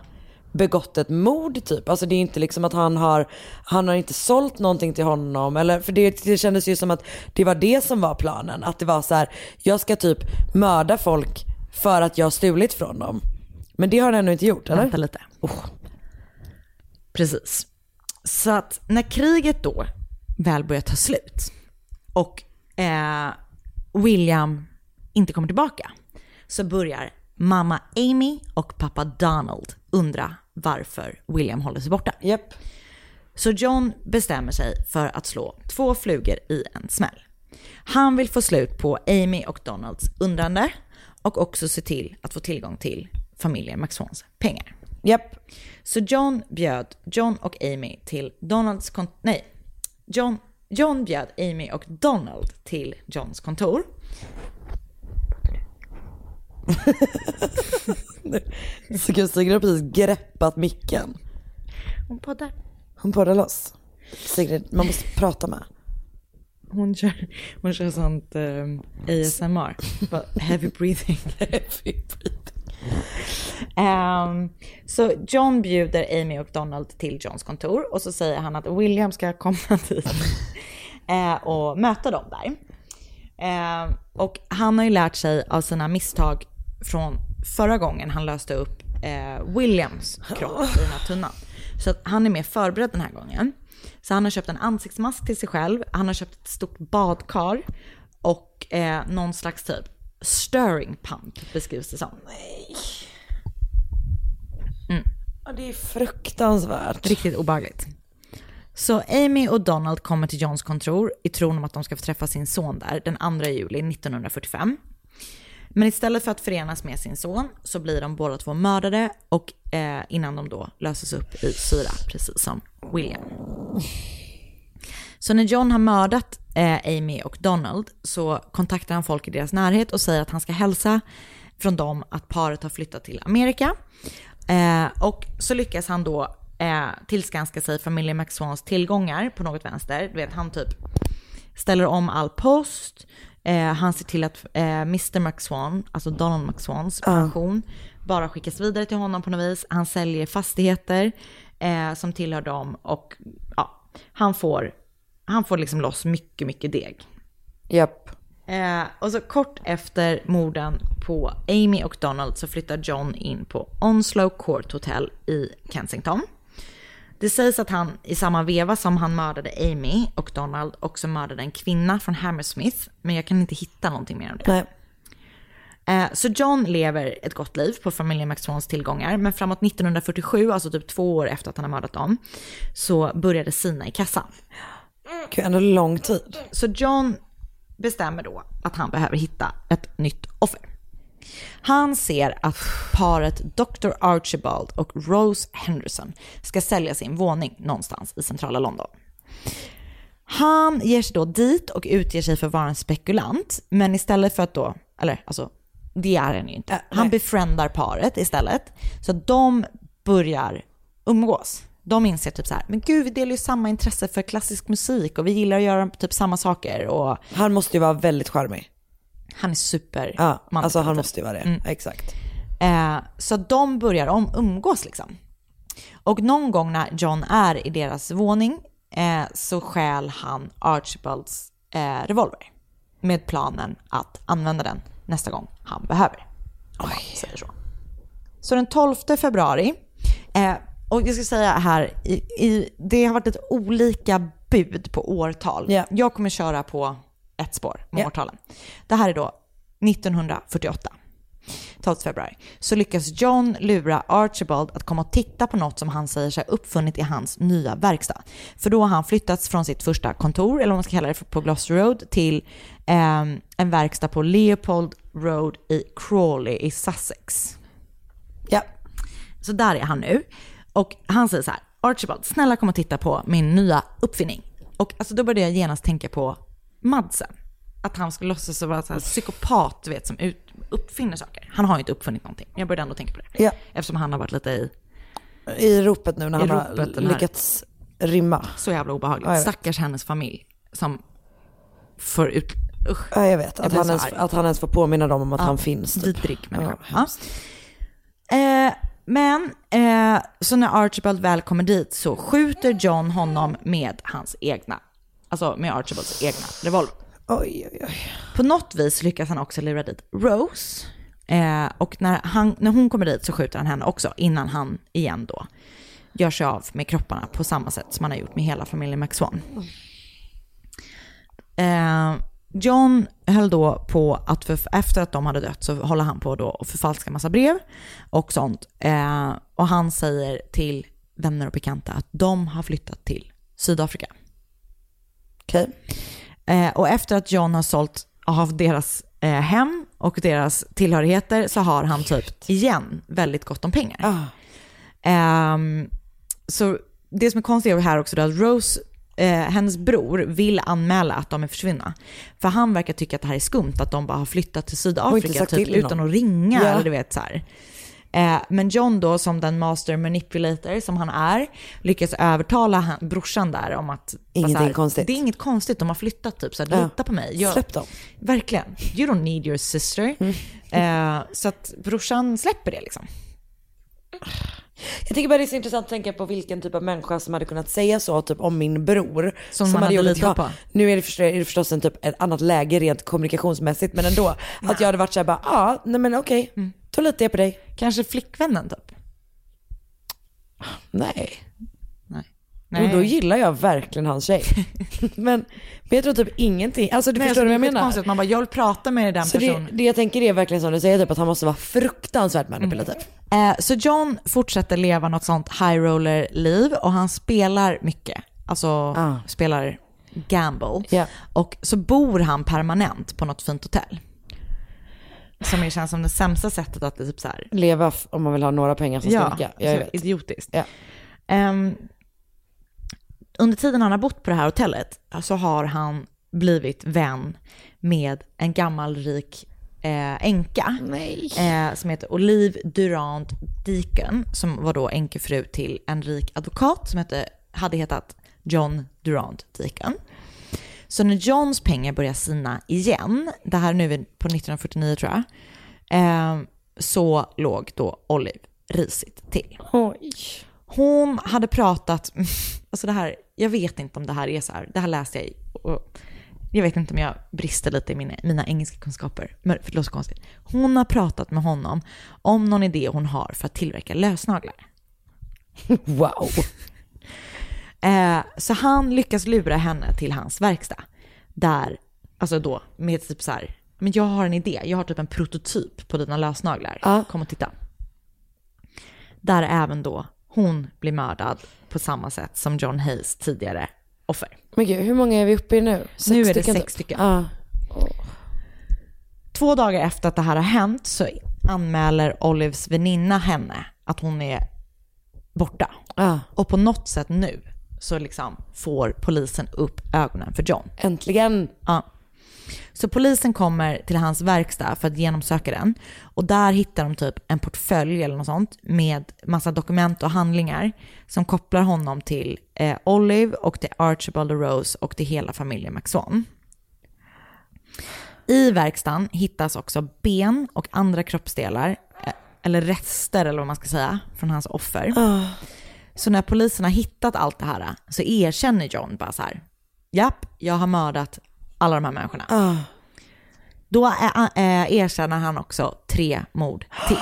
begått ett mord typ. Alltså det är inte liksom att han har, han har inte sålt någonting till honom. Eller, för det, det kändes ju som att det var det som var planen. Att det var så här, jag ska typ mörda folk för att jag har stulit från dem. Men det har han ännu inte gjort, eller? Vänta lite. Precis. Så att när kriget då väl börjar ta slut och eh, William inte kommer tillbaka så börjar mamma Amy och pappa Donald undra varför William håller sig borta. Japp. Så John bestämmer sig för att slå två flugor i en smäll. Han vill få slut på Amy och Donalds undrande och också se till att få tillgång till familjen McSwans pengar. Japp. Så John bjöd John och Amy till Donalds kon- nej, John, John bjöd Amy och Donald till Johns kontor. Så Sigrid har precis greppat micken. Hon poddar. Hon poddar loss. Sigrid, man måste prata med. Hon kör, hon kör sånt eh, um, ASMR. Heavy breathing. Heavy breathing. Um, så John bjuder Amy och Donald till Johns kontor och så säger han att William ska komma dit eh, och möta dem där. Ehm, och han har ju lärt sig av sina misstag från förra gången han löste upp eh, Williams kropp i den här tunnan. Så att han är mer förberedd den här gången. Så han har köpt en ansiktsmask till sig själv, han har köpt ett stort badkar och eh, någon slags typ stirring pump beskrivs det som. Ja, det är fruktansvärt. Riktigt obehagligt. Så Amy och Donald kommer till Johns kontor i tron om att de ska få träffa sin son där den 2 juli 1945. Men istället för att förenas med sin son så blir de båda två mördade och eh, innan de då löses upp i syra, precis som William. Så när John har mördat eh, Amy och Donald så kontaktar han folk i deras närhet och säger att han ska hälsa från dem att paret har flyttat till Amerika. Eh, och så lyckas han då eh, tillskanska sig familjen McSwans tillgångar på något vänster. Du vet, han typ ställer om all post. Eh, han ser till att eh, Mr McSwan, alltså Donald McSwans pension, bara skickas vidare till honom på något vis. Han säljer fastigheter eh, som tillhör dem och ja, han får, han får liksom loss mycket, mycket deg. Japp. Eh, och så kort efter morden på Amy och Donald så flyttar John in på Onslow Court Hotel i Kensington. Det sägs att han i samma veva som han mördade Amy och Donald också mördade en kvinna från Hammersmith, men jag kan inte hitta någonting mer om det. Nej. Eh, Så John lever ett gott liv på familjen McSwans tillgångar, men framåt 1947, alltså typ två år efter att han har mördat dem, så började sina i kassan. Gud, ändå lång tid. Så John bestämmer då att han behöver hitta ett nytt offer. Han ser att paret Dr. Archibald och Rose Henderson ska sälja sin våning någonstans i centrala London. Han ger sig då dit och utger sig för att vara en spekulant, men istället för att då, eller alltså, det är han ju inte. Han befriendar paret istället, så de börjar umgås. de inser typ så här, men gud vi delar ju samma intresse för klassisk musik och vi gillar att göra typ samma saker och Han måste ju vara väldigt charmig. han är super Ja, alltså han manipulativ. måste ju vara det. Mm. Exakt. Eh, så de börjar om, umgås liksom. Och någon gång när John är i deras våning eh, så stjäl han Archibalds eh, revolver. Med planen att använda den nästa gång han behöver. Om man säger så. Så den 12 februari, eh, och jag ska säga här, i, i, det har varit lite olika bud på årtal. Ja. Jag kommer köra på ett spår med Ja. årtalen. Det här är då 1948. 12 februari, så lyckas John lura Archibald att komma och titta på något som han säger sig ha uppfunnit i hans nya verkstad. För då har han flyttats från sitt första kontor, eller vad man ska kalla det, på Gloucester Road till ehm, en verkstad på Leopold Road i Crawley i Sussex. Ja. Så där är han nu. Och han säger så här, Archibald, snälla kom och titta på min nya uppfinning. Och alltså då började jag genast tänka på Madsen. Att han skulle låtsas vara här psykopat, du vet, som ut, uppfinner saker. Han har ju inte uppfunnit någonting. Jag började ändå tänka på det. Ja. Eftersom han har varit lite i, I ropet nu när han har lyckats rimma. så jävla obehagligt. Ja, jag. Stackars hennes familj som får ut, usch. Ja, jag vet. Jag Att blir han, ens, att han ens får påminna dem om att Ja, han finns. Typ. Vidrig människa. Ja. Eh, men eh, så när Archibald väl kommer dit så skjuter John honom med hans egna, alltså med Archibalds egna revolver. Oj, oj, oj. På något vis lyckas han också lura dit Rose. Eh, och när, han, när hon kommer dit så skjuter han henne också innan han igen då gör sig av med kropparna på samma sätt som han har gjort med hela familjen McSwan. Eh, John höll då på att, för, efter att de hade dött så håller han på då att förfalska massa brev och sånt. Eh, och han säger till vänner och bekanta att de har flyttat till Sydafrika. Okej. Eh, och efter att John har sålt av deras eh, hem och deras tillhörigheter så har han typ igen väldigt gott om pengar. Ah. Ehm, så det som är konstigt här också är att Rose, eh, hennes bror, vill anmäla att de är försvunna. För han verkar tycka att det här är skumt, att de bara har flyttat till Sydafrika typ, utan att ringa Ja. eller du vet så här. Eh, men John då, som den master manipulator som han är, lyckas övertala han, brorsan där om att... Ingenting här, konstigt. Det är inget konstigt, de har flyttat typ, så här, Ja. lita på mig. Jag, Släpp dem. Verkligen. You don't need your sister. Eh, så att brorsan släpper det liksom. Jag tycker bara det är så intressant att tänka på vilken typ av människa som hade kunnat säga så typ om min bror. Som man hade att litat på. Nu är det, förstås, är det förstås en typ ett annat läge rent kommunikationsmässigt men ändå. att jag hade varit såhär bara, ja, ah, nej men okej, Mm. Då litar jag på dig. Kanske flickvännen typ. Nej. Nej. Och då gillar jag verkligen hans tjej. men, men jag tror typ ingenting, alltså du Nej, förstår alltså, vad jag det menar? konstigt man bara, jag vill prata med den Så det, personen. det jag tänker är verkligen som du säger, typ att han måste vara fruktansvärt manipulativ. Eh, så John fortsätter leva något sånt high roller liv och han spelar mycket. Alltså Ah. spelar gamble. Ja. Och så bor han permanent på något fint hotell. Som ju känns som det sämsta sättet att typ så här, Leva om man vill ha några pengar som ja, stinka. Jag vet. idiotiskt. Ja. Ehm, under tiden han har bott på det här hotellet så har han blivit vän med en gammal rik eh, änka Nej. eh, som heter Olive Durant Deacon som var då änkefru till en rik advokat som hette, hade hetat John Durant Deacon. Så när Johns pengar börjar sina igen, det här är nu på 1949 tror jag, eh, så låg då Olive risigt till. Oj. Hon hade pratat, alltså det här, jag vet inte om det här är så här, det här läste jag i, och jag vet inte om jag brister lite i mina, mina engelska kunskaper, men för det låter konstigt. Hon har pratat med honom om någon idé hon har för att tillverka lösnaglar. Wow. Eh, så han lyckas lura henne till hans verkstad. Där, alltså då med typ så här, men jag har en idé, jag har typ en prototyp på dina lösnaglar. Ja. Kom och titta. Där även då hon blir mördad på samma sätt som John Hayes tidigare offer. Men gud, hur många är vi uppe i nu? Sex nu är det sex stycken. Ja. Två dagar efter att det här har hänt så anmäler Olives väninna henne att hon är borta. Ja. Och på något sätt nu så liksom får polisen upp ögonen för John. Äntligen. Ja. Så polisen kommer till hans verkstad för att genomsöka den. Och där hittar de typ en portfölj eller något sånt med massa dokument och handlingar som kopplar honom till eh, Olive och till Archibald och Rose och till hela familjen McSwan. I verkstaden hittas också ben och andra kroppsdelar, eh, eller rester eller vad man ska säga, från hans offer. Så när polisen har hittat allt det här så erkänner John bara så här, japp, jag har mördat alla de här människorna. Ah. Då är, erkänner han också tre mord till.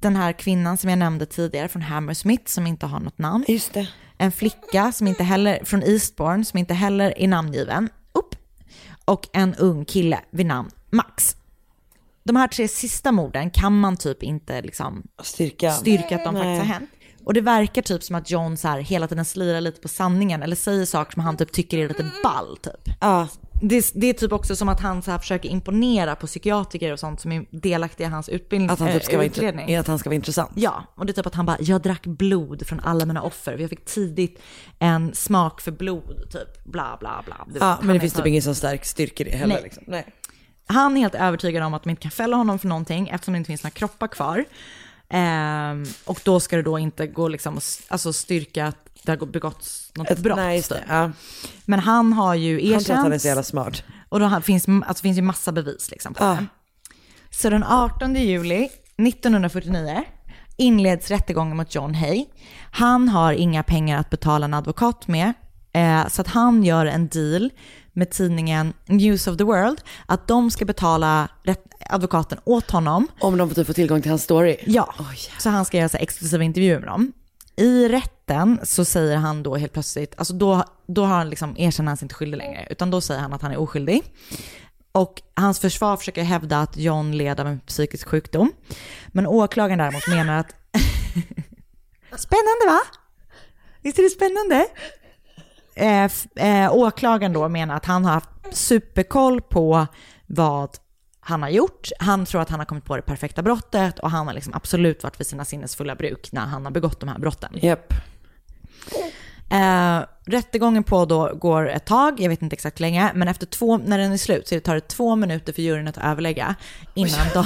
Den här kvinnan som jag nämnde tidigare från Hammersmith som inte har något namn. Just det. En flicka som inte heller, från Eastbourne som inte heller är namngiven. Upp. Och en ung kille vid namn Max. De här tre sista morden kan man typ inte liksom Styrka. styrka att de Nej. faktiskt har hänt. Och det verkar typ som att John så här hela tiden slirar lite på sanningen eller säger saker som han typ tycker är lite ball typ. Ja. Det, det är typ också som att han så här försöker imponera på psykiatriker och sånt som är delaktiga i hans utbildning, Att han typ ska vara, utredning. intre- att han ska vara intressant. Ja, och det är typ att han bara, jag drack blod från alla mina offer. Jag fick tidigt en smak för blod, typ bla bla bla. Du vet, Ja, han men det finns så- typ ingen som stark styrka i det heller. Nej. Liksom. Nej. Han är helt övertygad om att de inte kan fälla honom för någonting eftersom det inte finns några kroppar kvar. Ehm, och då ska det då inte gå liksom alltså styrka att det har begåtts något Ett, brott. nej, det. typ. Ja. Men han har ju erkänt. Han tror att han är så jävla smart. Och då finns, alltså, finns ju massa bevis liksom på Ja. det. Så den 18 juli 1949 inleds rättegången mot John Hay. Han har inga pengar att betala en advokat med, eh, så att han gör en deal med tidningen News of the World att de ska betala advokaten åt honom. Om de får typ få tillgång till hans story. Ja, så han ska göra så exklusiva intervjuer med dem. I rätten så säger han då helt plötsligt, alltså då, då har han liksom, erkänner han sig inte skyldig längre, utan då säger han att han är oskyldig. Och hans försvar försöker hävda att John led av en psykisk sjukdom. Men åklagaren däremot menar att... spännande va? Visst är det spännande? Eh, eh, åklagaren då menar att han har haft superkoll på vad han har gjort. Han tror att han har kommit på det perfekta brottet och han har liksom absolut varit vid sina sinnesfulla bruk när han har begått de här brotten. Japp. Eh, rättegången på då går ett tag, jag vet inte exakt hur länge, men efter två, när den är slut så tar det två minuter för juryn att överlägga innan de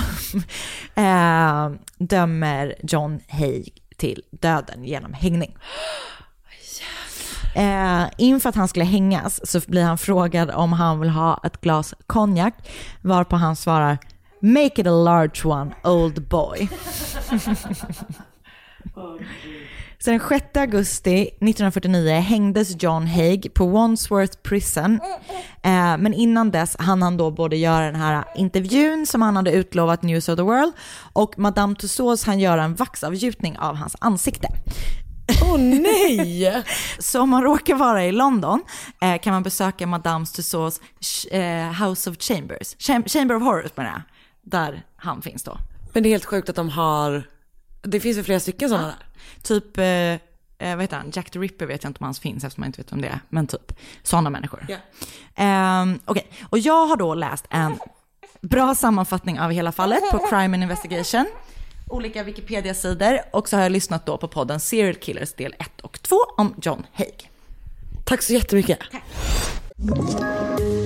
eh, dömer John Hay till döden genom hängning. Eh, inför att han skulle hängas så blir han frågad om han vill ha ett glas konjak, varpå han svarar “Make it a large one, old boy”. Så den 6 augusti 1949 hängdes John Haig på Wandsworth Prison. Eh, men innan dess hann han då både göra den här intervjun som han hade utlovat News of the World och Madame Tussauds han göra en vaxavgjutning av hans ansikte. Åh nej! Så om man råkar vara i London eh, kan man besöka Madame Tussauds eh, House of Chambers, Cham- Chamber of Horrors menar jag, där han finns då. Men det är helt sjukt att de har, det finns väl flera stycken sådana där? Typ, eh, eh, vad heter han, Jack the Ripper vet jag inte om hans finns eftersom jag inte vet om det är, men typ sådana människor. Ja. Ehm, Okej, och jag har då läst en bra sammanfattning av hela fallet på Crime and Investigation, olika Wikipedia-sidor och så har jag lyssnat då på podden Serial Killers del 1 och 2 om John Haig. Tack så jättemycket.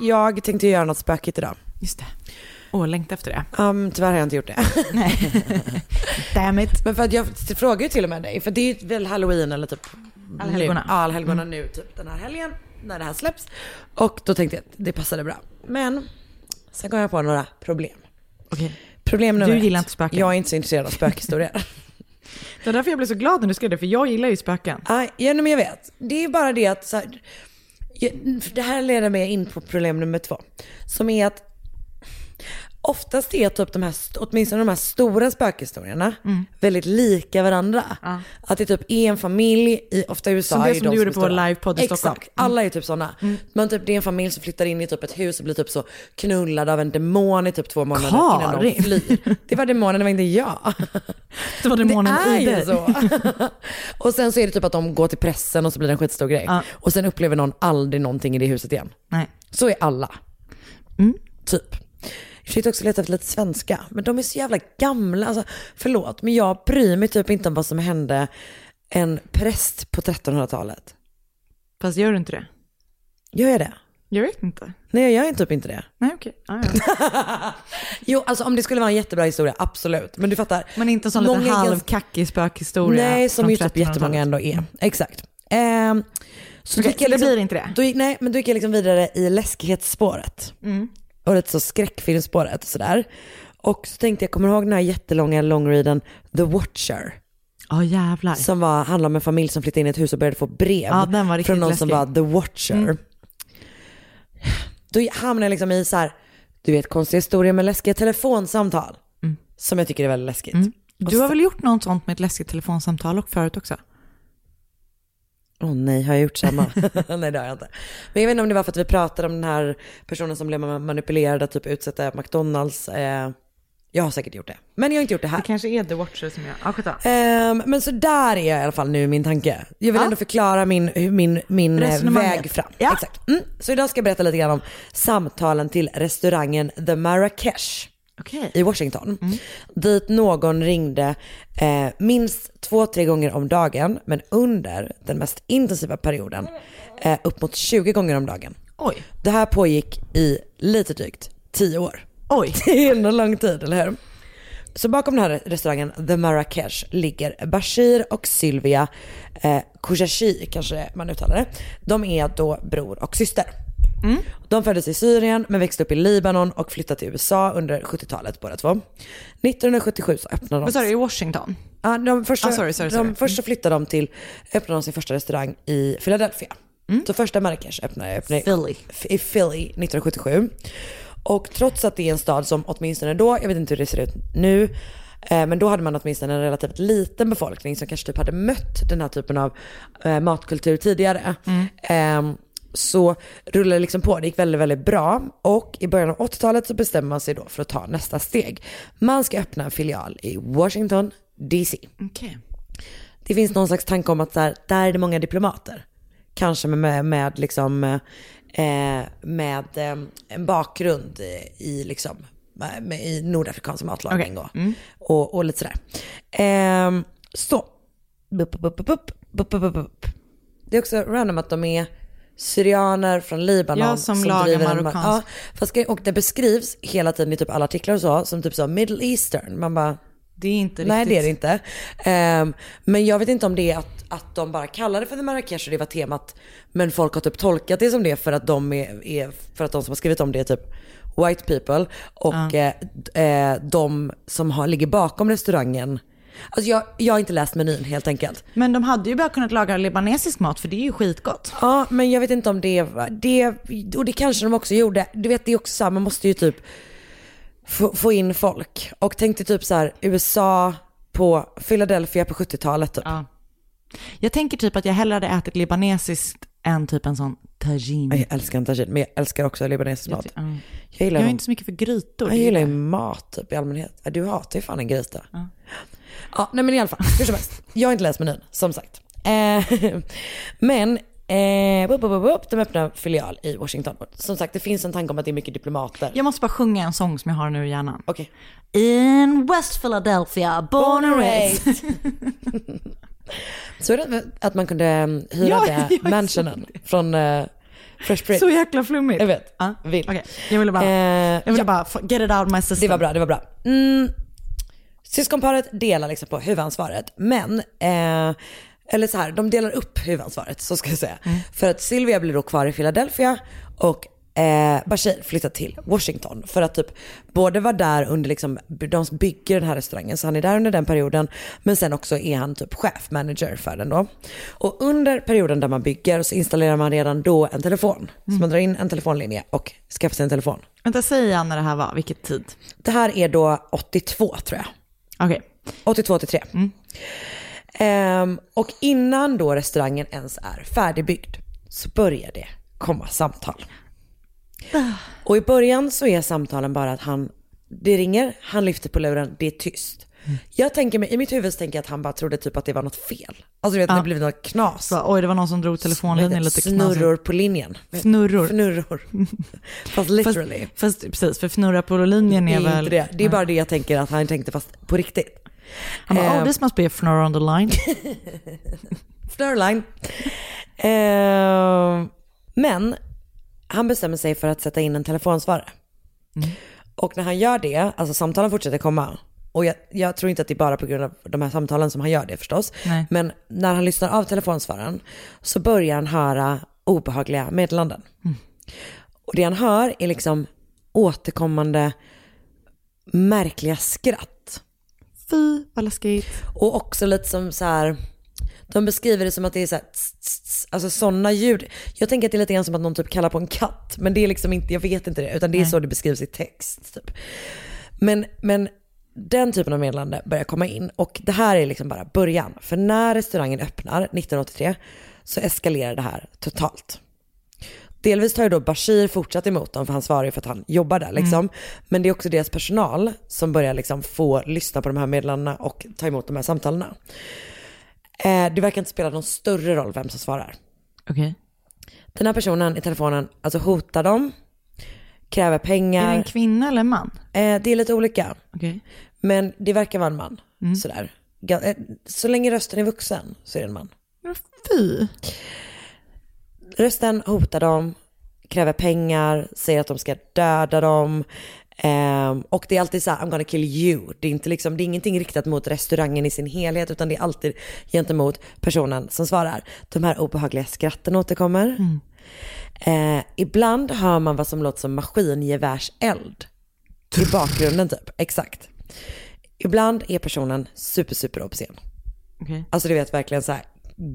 Jag tänkte göra något spökigt idag. Just det. Åh, längtar efter det. Um, tyvärr har jag inte gjort det. Damn it. Men för att jag frågar ju till och med dig, för det är väl halloween eller typ Allhelgona. nu. Ja, allhelgona nu, typ den här helgen, när det här släpps. Och då tänkte jag att det passade bra. Men sen kom jag på några problem. Okej. Problem nummer Du gillar ett. inte spöken. Jag är inte så intresserad av spökhistorier. Det var därför jag blev så glad när du skrev det, för jag gillar ju spöken. Ja, ja, men jag vet. Det är bara det att så här, det här leder mig in på problem nummer två. Som är att oftast är typ de här, st- åtminstone de här stora spökhistorierna väldigt lika varandra. Att det typ är en familj, i, ofta i USA Som det är som de du gjorde är på vår livepodd i Stockholm. Exakt, alla är typ sådana. Men typ det är en familj som flyttar in i typ ett hus och blir typ så knullad av en demon i typ två månader innan de Karin. flyr. Det var demonen, det var inte jag. Det var demonen det är i dig. så. och sen så är det typ att de går till pressen och så blir det en skitstor grej. Ja. Och sen upplever någon aldrig någonting i det huset igen. Nej. Så är alla. Mm. Typ. Jag försökte också leta efter lite svenska, men de är så jävla gamla. Alltså, förlåt, men jag bryr mig typ inte om vad som hände en präst på 1300-talet. Fast gör du inte det? Gör jag det? Jag vet inte. Nej, jag gör typ inte det. Nej, okej. Ja, ja. Jo, alltså om det skulle vara en jättebra historia, absolut. Men du fattar. Men inte en sån gans- halvkackig spökhistoria. Nej, som ju typ 1300-talet. jättemånga ändå är. Exakt. Ehm, så, jag så det blir inte det? Då nej, men då gick jag liksom vidare i läskighetsspåret. Mm. Och lite så skräckfilmsspåret och sådär. Och så tänkte jag, kommer du ihåg den här jättelånga longreaden The Watcher? Ja, jävlar. Som var, handlade om en familj som flyttade in i ett hus och började få brev Ja, den riktigt från någon som läskig. var The Watcher. Mm. Då hamnade jag liksom i så här, du vet konstiga historier med läskiga telefonsamtal. Mm. Som jag tycker är väldigt läskigt. Du har väl gjort något sånt med ett läskigt telefonsamtal och förut också? Åh nej, har jag gjort samma? nej det har jag inte. Men jag vet inte om det var för att vi pratade om den här personen som blev manipulerad att typ utsätta McDonalds. Eh, jag har säkert gjort det. Men jag har inte gjort det här. Det kanske är The Watcher som jag... Ja, skitsamma. Ehm, men så där är jag i alla fall nu min tanke. Jag vill ändå förklara min, min, min eh, väg fram. Ja. Exakt. Mm. Så idag ska jag berätta lite grann om samtalen till restaurangen The Marrakesh Okej. i Washington. Dit någon ringde eh, minst två, tre gånger om dagen, men under den mest intensiva perioden eh, upp mot 20 gånger om dagen. Oj. Det här pågick i lite drygt 10 år. Oj. Det är ändå lång tid, eller hur? Så bakom den här restaurangen, The Marrakesh, ligger Bashir och Sylvia eh, Kouchachi, kanske man uttalar det. De är då bror och syster. De föddes i Syrien men växte upp i Libanon och flyttade till USA under 70-talet båda två. 1977 så öppnade de... Vad sa du, i Washington? Ja, de första, Ah, sorry, sorry, De, sorry. först så flyttade de till, öppnade de sin första restaurang i Philadelphia. Så första Marrakesh öppnade, öppnade Philly. i Philly 1977. Och trots att det är en stad som åtminstone då, jag vet inte hur det ser ut nu, eh, men då hade man åtminstone en relativt liten befolkning som kanske typ hade mött den här typen av eh, matkultur tidigare. Eh, så rullade det liksom på, det gick väldigt, väldigt bra. Och i början av 80-talet så bestämmer man sig då för att ta nästa steg. Man ska öppna en filial i Washington DC. Okay. Det finns någon slags tanke om att där, där är det många diplomater. Kanske med, med, med liksom, eh, med eh, en bakgrund i, liksom, med, i nordafrikansk matlagning okay. och, mm. och, och, lite sådär. Eh, så, bup, bup, bup, bup, bup, bup, bup. det är också random att de är syrianer från Libanon. Ja, som lagar driver en- marockansk. Ja, fast, och det beskrivs hela tiden i typ alla artiklar och så, som typ så Middle Eastern. Man bara, Det är inte Nej riktigt... det är det inte. Ehm, men jag vet inte om det är att, att de bara kallar det för The Marrakesh och det var temat. Men folk har typ tolkat det som det för att de, är, är, för att de som har skrivit om det är typ white people. Och Ja. eh, eh, de som har, ligger bakom restaurangen. Alltså jag, jag har inte läst menyn helt enkelt. Men de hade ju bara kunnat laga libanesisk mat för det är ju skitgott. Ja, men jag vet inte om det det, och det kanske de också gjorde. Du vet det är också så här, man måste ju typ få, få in folk. Och tänkte typ så här, USA på Philadelphia på 70-talet typ. Ja. Jag tänker typ att jag hellre hade ätit libanesiskt än typ en sån tagine. Jag älskar en tagine, men jag älskar också libanesisk mat. Ja. Jag gillar, Jag är inte så mycket för grytor. jag gillar ju mat typ i allmänhet. Du hatar ju fan en gryta. Ja. Ja, nej men i alla fall, hur som helst. Jag har inte läst menyn, som sagt. Eh, men, eh, bup, bup, bup, bup, de öppnar filial i Washington. Som sagt, det finns en tanke om att det är mycket diplomater. Jag måste bara sjunga en sång som jag har nu i hjärnan. Okej. In West Philadelphia, born and raised. Så är det att man kunde eh, hyra Ja, det mansionen från eh, Fresh Prince. Så jäkla flummigt. Jag vet. Ja. Vill. Okej, jag ville bara, Eh, jag ville ja. bara get it out my system. Det var bra, det var bra. Mm, syskonparet delar liksom på huvudansvaret, men, eh, eller så här, de delar upp huvudansvaret, så ska jag säga. För att Sylvia blir då kvar i Philadelphia och eh, Bashir flyttar till Washington för att typ både vara där under liksom, de bygger den här restaurangen så han är där under den perioden men sen också är han typ chefmanager för den då. Och under perioden där man bygger så installerar man redan då en telefon. Så man drar in en telefonlinje och skaffar sig en telefon. Vänta, säg igen när det här var, vilket tid? Det här är då 82 tror jag. Okej. 82 83. Ehm, och innan då restaurangen ens är färdigbyggd så börjar det komma samtal. Och i början så är samtalen bara att han, det ringer, han lyfter på luren, det är tyst. Jag tänker mig, i mitt huvud så tänker jag att han bara trodde typ att det var något fel. Alltså du vet, Ja. det blivit något knas. Så, oj, det var någon som drog telefonlinjen lite knasigt. Snurror på linjen. Fnurror. Fnurror. Fast literally. Fast, fast precis, för fnurra på linjen det är är väl... inte det. Det är bara det jag tänker att han tänkte fast på riktigt. Han bara, Eh, oh this must be a fnurr on the line. Flörline. Eh, men han bestämmer sig för att sätta in en telefonsvarare. Och när han gör det, alltså samtalen fortsätter komma. Och jag, jag tror inte att det är bara på grund av de här samtalen som han gör det förstås. Nej. Men när han lyssnar av telefonsvararen så börjar han höra obehagliga meddelanden. Och det han hör är liksom återkommande märkliga skratt. Fy, vad läskigt. Och också lite som så här, de beskriver det som att det är så här, tss, tss, alltså sådana ljud. Jag tänker att det är lite grann som att någon typ kallar på en katt, men det är liksom inte, jag vet inte det, utan det är Nej. så det beskrivs i text. Typ. Men, men den typen av meddelande börjar komma in och det här är liksom bara början. För när restaurangen öppnar 1983 så eskalerar det här totalt. Delvis tar ju då Bashir fortsatt emot dem för han svarar ju för att han jobbar där liksom. Men det är också deras personal som börjar liksom få lyssna på de här meddelandena och ta emot de här samtalen. Eh, det verkar inte spela någon större roll vem som svarar. Okej. Den här personen i telefonen alltså hotar dem, kräver Är pengar. det en kvinna eller en man? Eh, det är lite olika. Okej. Men det verkar vara en man. Sådär. Ga- eh, Så länge rösten är vuxen så är det en man. Fy. Rösten hotar dem, kräver pengar, säger att de ska döda dem. Ehm, och det är alltid så här, I'm gonna kill you. Det är, inte liksom, det är ingenting riktat mot restaurangen i sin helhet, utan det är alltid gentemot personen som svarar. De här obehagliga skratten återkommer. Eh, ibland hör man vad som låter som maskingevärseld. I bakgrunden typ, exakt. Ibland är personen super, super obscen. Okej. Alltså du vet verkligen så här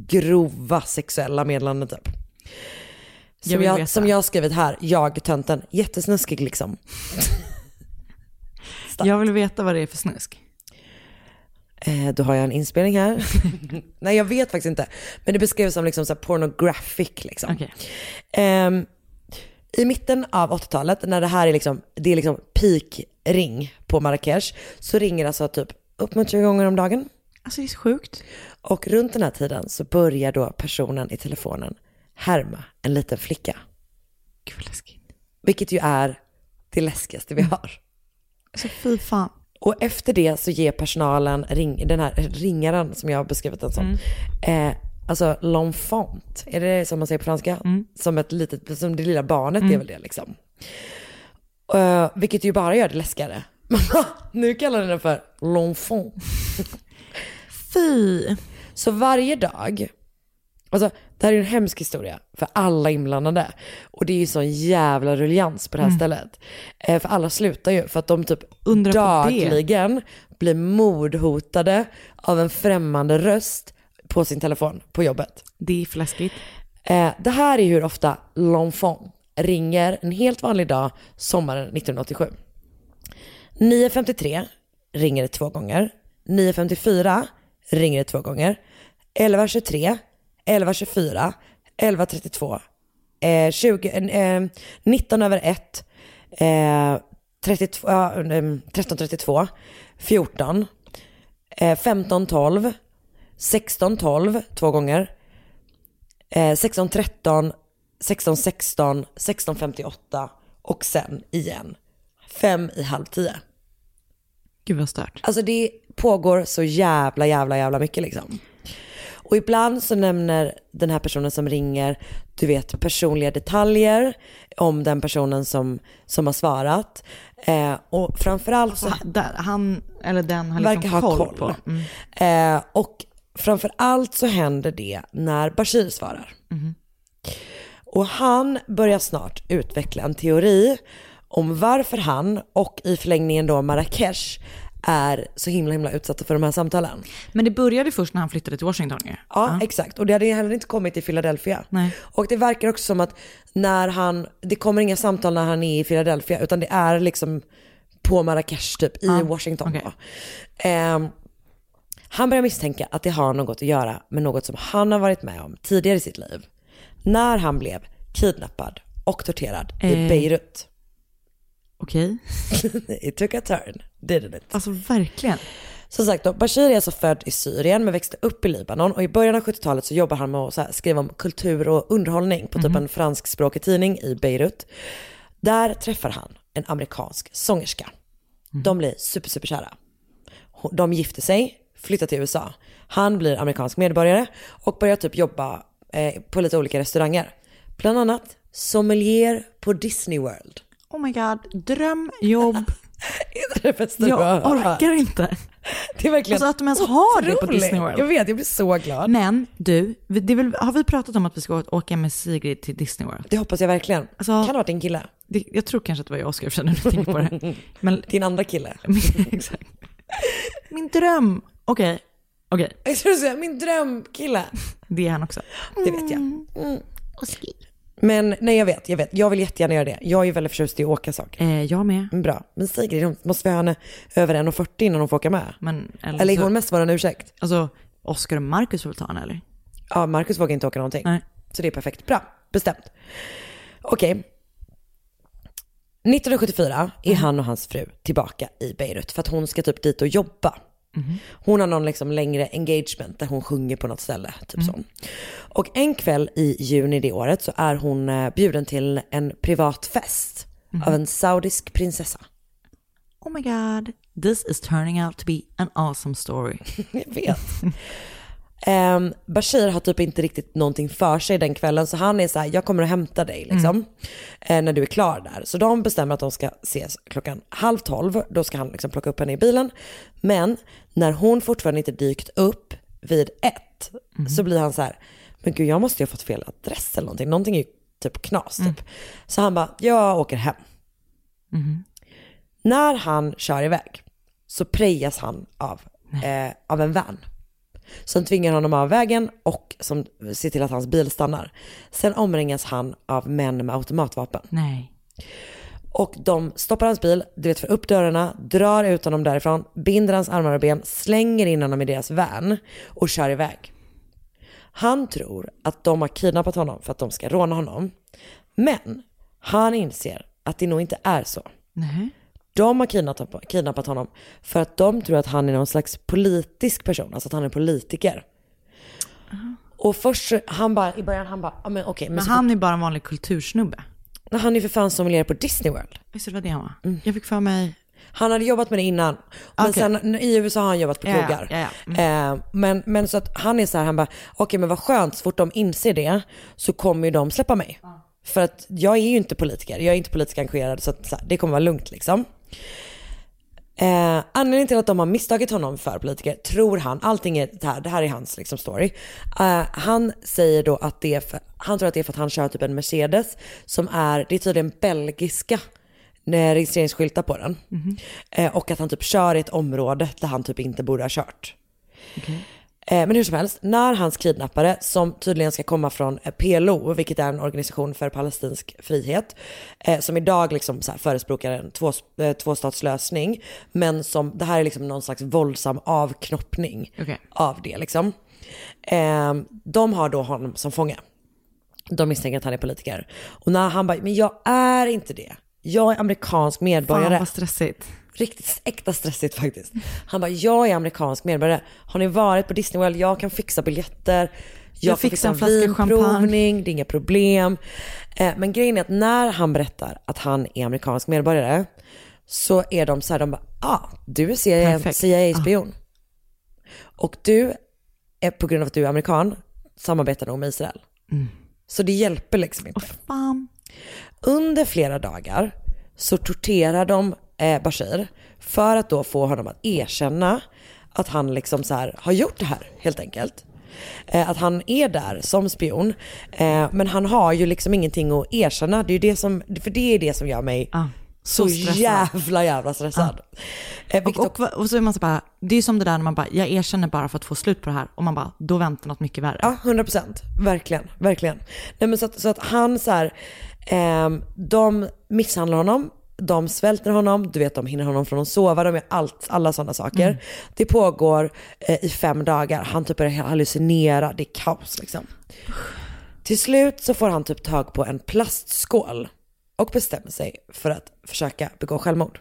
grova sexuella meddelanden typ. Jag Som jag, veta. som jag har skrivit här, jag tönten, jättesnuskig liksom. Jag vill veta vad det är för snusk. Eh, då har jag en inspelning här. Nej jag vet faktiskt inte. Men det beskrivs som liksom så här pornographic liksom. Okej. Ehm, I mitten av 80-talet, när det här är liksom, det är liksom peak ring på Marrakesh, så ringer alltså typ upp mot 20 gånger om dagen. Alltså det är så sjukt. Och runt den här tiden så börjar då personen i telefonen härma en liten flicka. Gud vad läskigt. Vilket ju är det läskigaste vi har. Alltså fy fan. Och efter det så ger personalen ring, den här ringaren som jag har beskrivit den som, eh, alltså l'enfant, är det som man säger på franska? Som ett litet, som det lilla barnet är väl det liksom. Eh, vilket ju bara gör det läskigare. nu kallar den den för l'enfant. Fy. Så varje dag, alltså det här är ju en hemsk historia för alla inblandade. Och det är ju sån jävla ruljans på det här stället. Eh, för alla slutar ju för att de typ det. dagligen blir mordhotade av en främmande röst på sin telefon på jobbet. Det är för läskigt. Eh, det här är hur ofta l'enfant ringer en helt vanlig dag sommaren 1987. 9.53 ringer det två gånger. 9.54 ringer det två gånger. 11.23, 11.24, 11.32, eh, 20, eh, eh 19 över 1, eh, 32, eh, 13.32, 14, eh, 15.12, 16.12 två gånger, eh, 16.13, 16.16, 16.58 och sen igen fem i halv tio. Gud vad stört. Alltså det pågår så jävla, jävla, jävla mycket liksom. Och ibland så nämner den här personen som ringer, du vet personliga detaljer om den personen som, som har svarat. Eh, och framförallt så... Alltså, där, han eller den har liksom verkar ha koll, koll. på. Mm. Eh, och framförallt så händer det när Bashir svarar. Och han börjar snart utveckla en teori om varför han och i förlängningen då Marrakesh är så himla himla utsatta för de här samtalen. Men det började först när han flyttade till Washington ju. Ja, exakt. Och det hade heller inte kommit till Philadelphia. Nej. Och det verkar också som att när han, det kommer inga samtal när han är i Philadelphia, utan det är liksom på Marrakesh typ, i Ja, Washington. då. Ehm, han börjar misstänka att det har något att göra med något som han har varit med om tidigare i sitt liv. När han blev kidnappad och torterad i Eh. Beirut. Okej. It took a turn, didn't it? Alltså verkligen. Som sagt då, Bashir är alltså född i Syrien men växte upp i Libanon och i början av 70-talet så jobbar han med att så här skriva om kultur och underhållning på typ en franskspråkig tidning i Beirut. Där träffar han en amerikansk sångerska. De blir super, super kära. De gifter sig, flyttar till USA. Han blir amerikansk medborgare och börjar typ jobba eh, på lite olika restauranger. Bland annat sommelier på Disney World. Oh my god, drömjobb. Är det bästa Jag orkar inte. Det är verkligen Alltså att de ens har det på. Disney World. Jag vet, jag blir så glad. Men du, det väl, har vi pratat om att vi ska åka med Sigrid till Disney World? Det hoppas jag verkligen. Alltså, kan ha varit din kille? Det, jag tror kanske att det var jag och Oskar när du tänker på det. Men, Din andra kille? exakt. Min dröm. Okej, okej. Jag skulle säga min drömkille. Det är han också. Det vet jag. Mm. Men nej jag vet, jag vet. Jag vill jättegärna göra det. Jag är väldigt förtjust i att åka saker. Eh, jag med. Mm, Bra. Men Sigrid, måste vi ha henne över 1,40 innan hon får åka med? Men, Eller är så- hon mest vår ursäkt? Alltså, Oskar och Marcus får väl ta henne eller? Ja, Marcus vågar inte åka någonting. Nej. Så det är perfekt. Bra, bestämt. Okej. 1974 är han och hans fru tillbaka i Beirut för att hon ska typ dit och jobba. Hon har någon liksom längre engagement där hon sjunger på något ställe. Typ så. Och en kväll i juni det året så är hon eh, bjuden till en privat fest av en saudisk prinsessa. Oh my god, this is turning out to be an awesome story. Jag vet. Um, Bashir har typ inte riktigt någonting för sig den kvällen så han är så här, jag kommer att hämta dig liksom. eh, när du är klar där. Så de bestämmer att de ska ses klockan halv tolv. Då ska han liksom plocka upp henne i bilen. Men när hon fortfarande inte dykt upp vid ett så blir han så här, men gud jag måste ju ha fått fel adress eller någonting. Någonting är ju typ knas typ. Så han bara, jag åker hem. När han kör iväg så prejas han av, eh, av en van. Som tvingar honom av vägen och som ser till att hans bil stannar. Sen omringas han av män med automatvapen. Nej. Och de stoppar hans bil, du vet för upp dörrarna, drar ut honom därifrån, binder hans armar och ben, slänger in honom i deras van och kör iväg. Han tror att de har kidnappat honom för att de ska råna honom. Men han inser att det nog inte är så. Nej. De har kidnappat, kidnappat honom för att de tror att han är någon slags politisk person, alltså att han är politiker. Och först, han bara, i början han bara, men okej, men, Men så han är bara en vanlig kultursnubbe. han är för fan sommelier på Disney World. Visst det var det han var? Jag fick för mig... Han hade jobbat med det innan. Men Okej. sen i USA har han jobbat på Ja, ja, krogar. ja, ja. Eh, men, men så att han är så här, han bara, okej men vad skönt, så fort de inser det så kommer ju de släppa mig. För att jag är ju inte politiker, jag är inte politiskt engagerad så, att, så här, det kommer vara lugnt liksom. Eh, anledningen till att de har misstagit honom för politiker tror han, allting är det här, det här är hans liksom, story. Eh, han säger då att det är för, han tror att det är för att han kör typ en Mercedes som är, det är tydligen belgiska eh, registreringsskyltar på den. Eh, och att han typ kör i ett område där han typ inte borde ha kört. Eh, Men hur som helst, när hans kidnappare, som tydligen ska komma från eh, PLO, vilket är en organisation för palestinsk frihet, eh, som idag liksom så förespråkar en två, eh, tvåstatslösning, men som, det här är liksom någon slags våldsam avknoppning Okej. av det liksom. Eh, De har då honom som fånge. De misstänker att han är politiker. Och när han bara, men jag är inte det. Jag är amerikansk medborgare. Fan vad stressigt. Riktigt äkta stressigt faktiskt. Han bara, jag är amerikansk medborgare. Har ni varit på Disney World? Jag kan fixa biljetter. Jag, Jag fixar fixa en flaska champagne." det är inga problem. Eh, men grejen är att när han berättar att han är amerikansk medborgare så är de så här, de bara, ah, du är CIA Perfekt. CIA-spion. Och du, är, på grund av att du är amerikan, samarbetar nog med Israel. Så det hjälper liksom inte. Fan. Under flera dagar så torterar de eh, Bashir för att då få honom att erkänna att han liksom så här har gjort det här helt enkelt. Eh, att han är där som spion. Eh, men han har ju liksom ingenting att erkänna. Det är det som, för det är det som gör mig så, så stressad. jävla jävla stressad. Eh, vilket Och, och, och så är man så bara, det är som det där när man bara, jag erkänner bara för att få slut på det här. Och man bara, då väntar något mycket värre. Ja, 100 procent. Verkligen, verkligen. Nej, men så, att, så att han så här, ehm, de misshandlar honom, de svälter honom, du vet de hinner honom från att sova, de gör allt, alla sådana saker. Mm. Det pågår eh, i fem dagar, han typ börjar hallucinera, det är kaos liksom. Till slut så får han typ tag på en plastskål och bestämmer sig för att försöka begå självmord.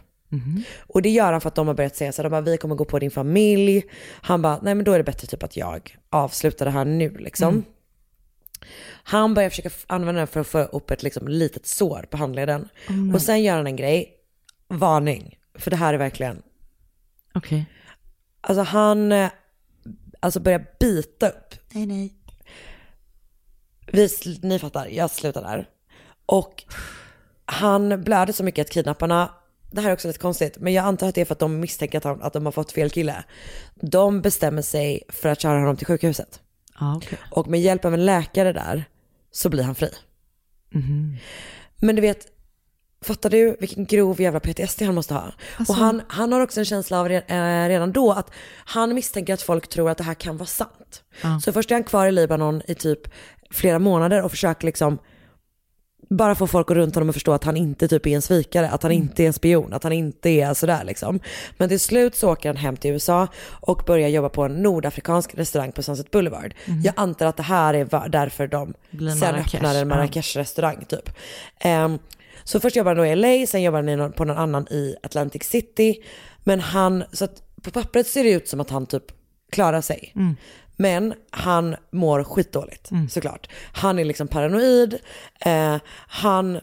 Och det gör han för att de har börjat säga så här, de bara, vi kommer gå på din familj. Han bara, nej men då är det bättre typ att jag avslutar det här nu liksom. Mm. Han börjar försöka använda den för att få upp ett liksom, litet sår på handleden. Oh, och sen gör han en grej, varning, för det här är verkligen, Okej. alltså han eh, alltså börjar bita upp. Nej, nej. Vi, ni fattar, jag slutar där. Och han blöder så mycket att kidnapparna, det här är också lite konstigt, men jag antar att det är för att de misstänker att, han, att de har fått fel kille. De bestämmer sig för att köra honom till sjukhuset. Ja, okej. Och med hjälp av en läkare där så blir han fri. Mhm. Men du vet, fattar du vilken grov jävla PTSD han måste ha? Alltså- Och han, han har också en känsla av eh, redan då att han misstänker att folk tror att det här kan vara sant. Ja. Så först är han kvar i Libanon i typ flera månader och försöker liksom bara få folk runt honom att förstå att han inte typ är en svikare, att han inte är en spion, att han inte är sådär liksom. Men till slut så åker han hem till USA och börjar jobba på en nordafrikansk restaurang på Sunset Boulevard. Mhm. Jag antar att det här är därför de Blir sen Marrakesh, öppnar en. Marrakesh-restaurang typ. Ehm, så först jobbar han då i LA, sen jobbar han på någon annan i Atlantic City. Men han, så att på pappret ser det ut som att han typ klarar sig. Mm. Men han mår skitdåligt såklart. Han är liksom paranoid, eh, han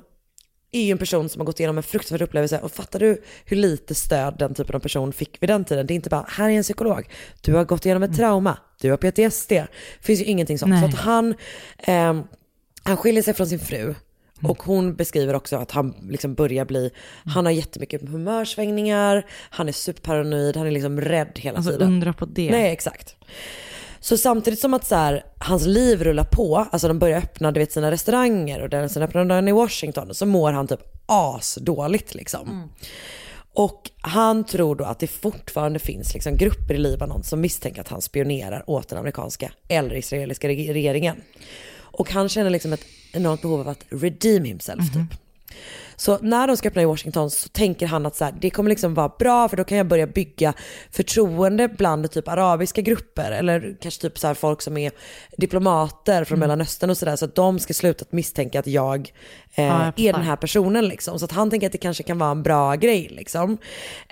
är ju en person som har gått igenom en fruktansvärd upplevelse och fattar du hur lite stöd den typen av person fick vid den tiden? Det är inte bara, här är en psykolog, du har gått igenom ett trauma, du har PTSD. Det finns ju ingenting sånt. Nej. Så att han, ehm, han skiljer sig från sin fru och hon beskriver också att han liksom börjar bli, han har jättemycket humörsvängningar, han är superparanoid, han är liksom rädd hela Alltså tiden. undra på det. Nej, exakt. Så samtidigt som att så här, hans liv rullar på, alltså de börjar öppna du vet, sina restauranger och den sen öppnar den i Washington, så mår han typ asdåligt liksom. Och han tror då att det fortfarande finns liksom grupper i Libanon som misstänker att han spionerar åt den amerikanska eller israeliska reg- regeringen. Och han känner liksom ett enormt behov av att redeem himself typ. Så när de ska öppna i Washington så tänker han att så här, det kommer liksom vara bra för då kan jag börja bygga förtroende bland typ arabiska grupper eller kanske typ så här folk som är diplomater från Mellanöstern och sådär så att de ska sluta att misstänka att jag, eh, Ja, jag är den här personen liksom. Så att han tänker att det kanske kan vara en bra grej liksom.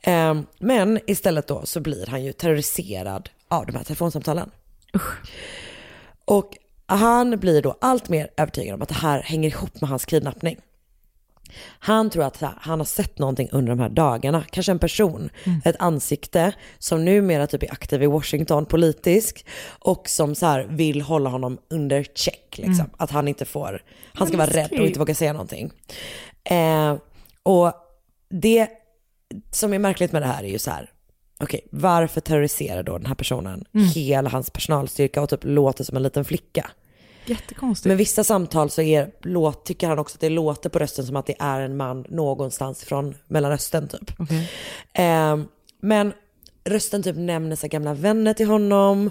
Eh, men istället då så blir han ju terroriserad av de här telefonsamtalen. Och han blir då allt mer övertygad om att det här hänger ihop med hans kidnappning. Han tror att han har sett någonting under de här dagarna, kanske en person, ett ansikte som numera typ är aktiv i Washington politisk och som så här vill hålla honom under check liksom. Mm. Att han inte får, han ska vara rädd och inte våga säga någonting. Eh, och det som är märkligt med det här är ju så här, okej, varför terroriserar då den här personen Mm. hela hans personalstyrka och typ låter som en liten flicka? Jättekonstigt. Men vissa samtal så är, låt, tycker han också att det låter på rösten som att det är en man någonstans från Mellanöstern typ. Okej. Ehm, men rösten typ nämner så gamla vänner till honom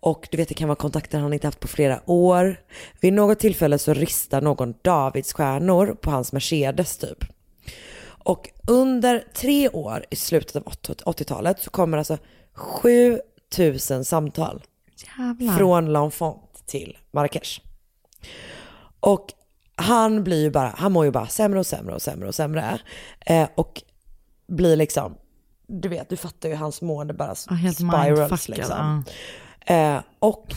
och du vet det kan vara kontakter han inte haft på flera år. Vid något tillfälle så ristar någon Davidsstjärnor på hans Mercedes typ. Och under tre år i slutet av 80-talet så kommer alltså 7000 samtal Jävlar. från L'Enfant till Marrakesh. Och han blir ju bara, han mår ju bara sämre och sämre och sämre och sämre. Eh, och blir liksom, du vet, du fattar ju hans mående bara Ja, spirals liksom. Eh, och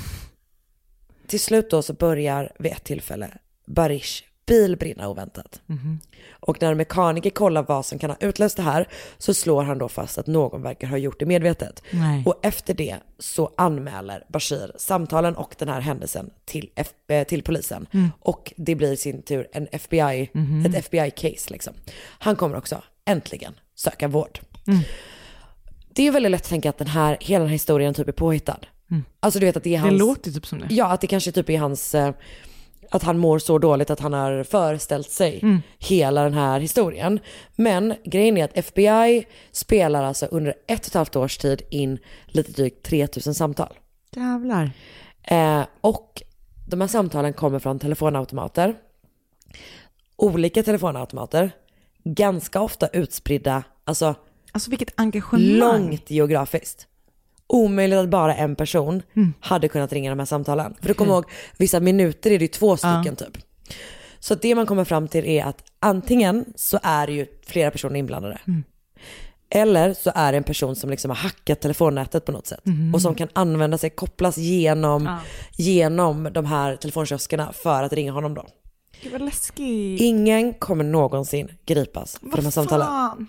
till slut då så börjar vid ett tillfälle Barish bil brinna oväntat. Mhm. Och när en mekaniker kollar vad som kan ha utlöst det här så slår han då fast att någon verkar ha gjort det medvetet. Nej. Och efter det så anmäler Bashir samtalen och den här händelsen till, F- eh, till polisen. Mm. Och det blir i sin tur en FBI, Mhm. ett FBI-case liksom. Han kommer också äntligen söka vård. Mm. Det är väldigt lätt att tänka att den här, hela den här historien typ är påhittad. Alltså du vet att det är hans... Det låter typ som det. Ja, att det kanske typ är hans... Att han mår så dåligt att han har föreställt sig Mm. hela den här historien. Men grejen är att FBI spelar alltså under ett och ett halvt års tid in lite drygt 3000 samtal. Jävlar. Eh, och de här samtalen kommer från telefonautomater. Olika telefonautomater. Ganska ofta utspridda, alltså, Alltså vilket engagemang. långt geografiskt. Omöjligt att bara en person Mm. hade kunnat ringa de här samtalen. För du kommer ihåg, vissa minuter är det ju två stycken typ. Så det man kommer fram till är att antingen så är det ju flera personer inblandade. Mm. Eller så är det en person som liksom har hackat telefonnätet på något sätt. Mhm. Och som kan använda sig, kopplas genom, Ja. genom de här telefonkioskerna för att ringa honom då. Gud vad läskigt. Ingen kommer någonsin gripas för de här samtalen. Fan.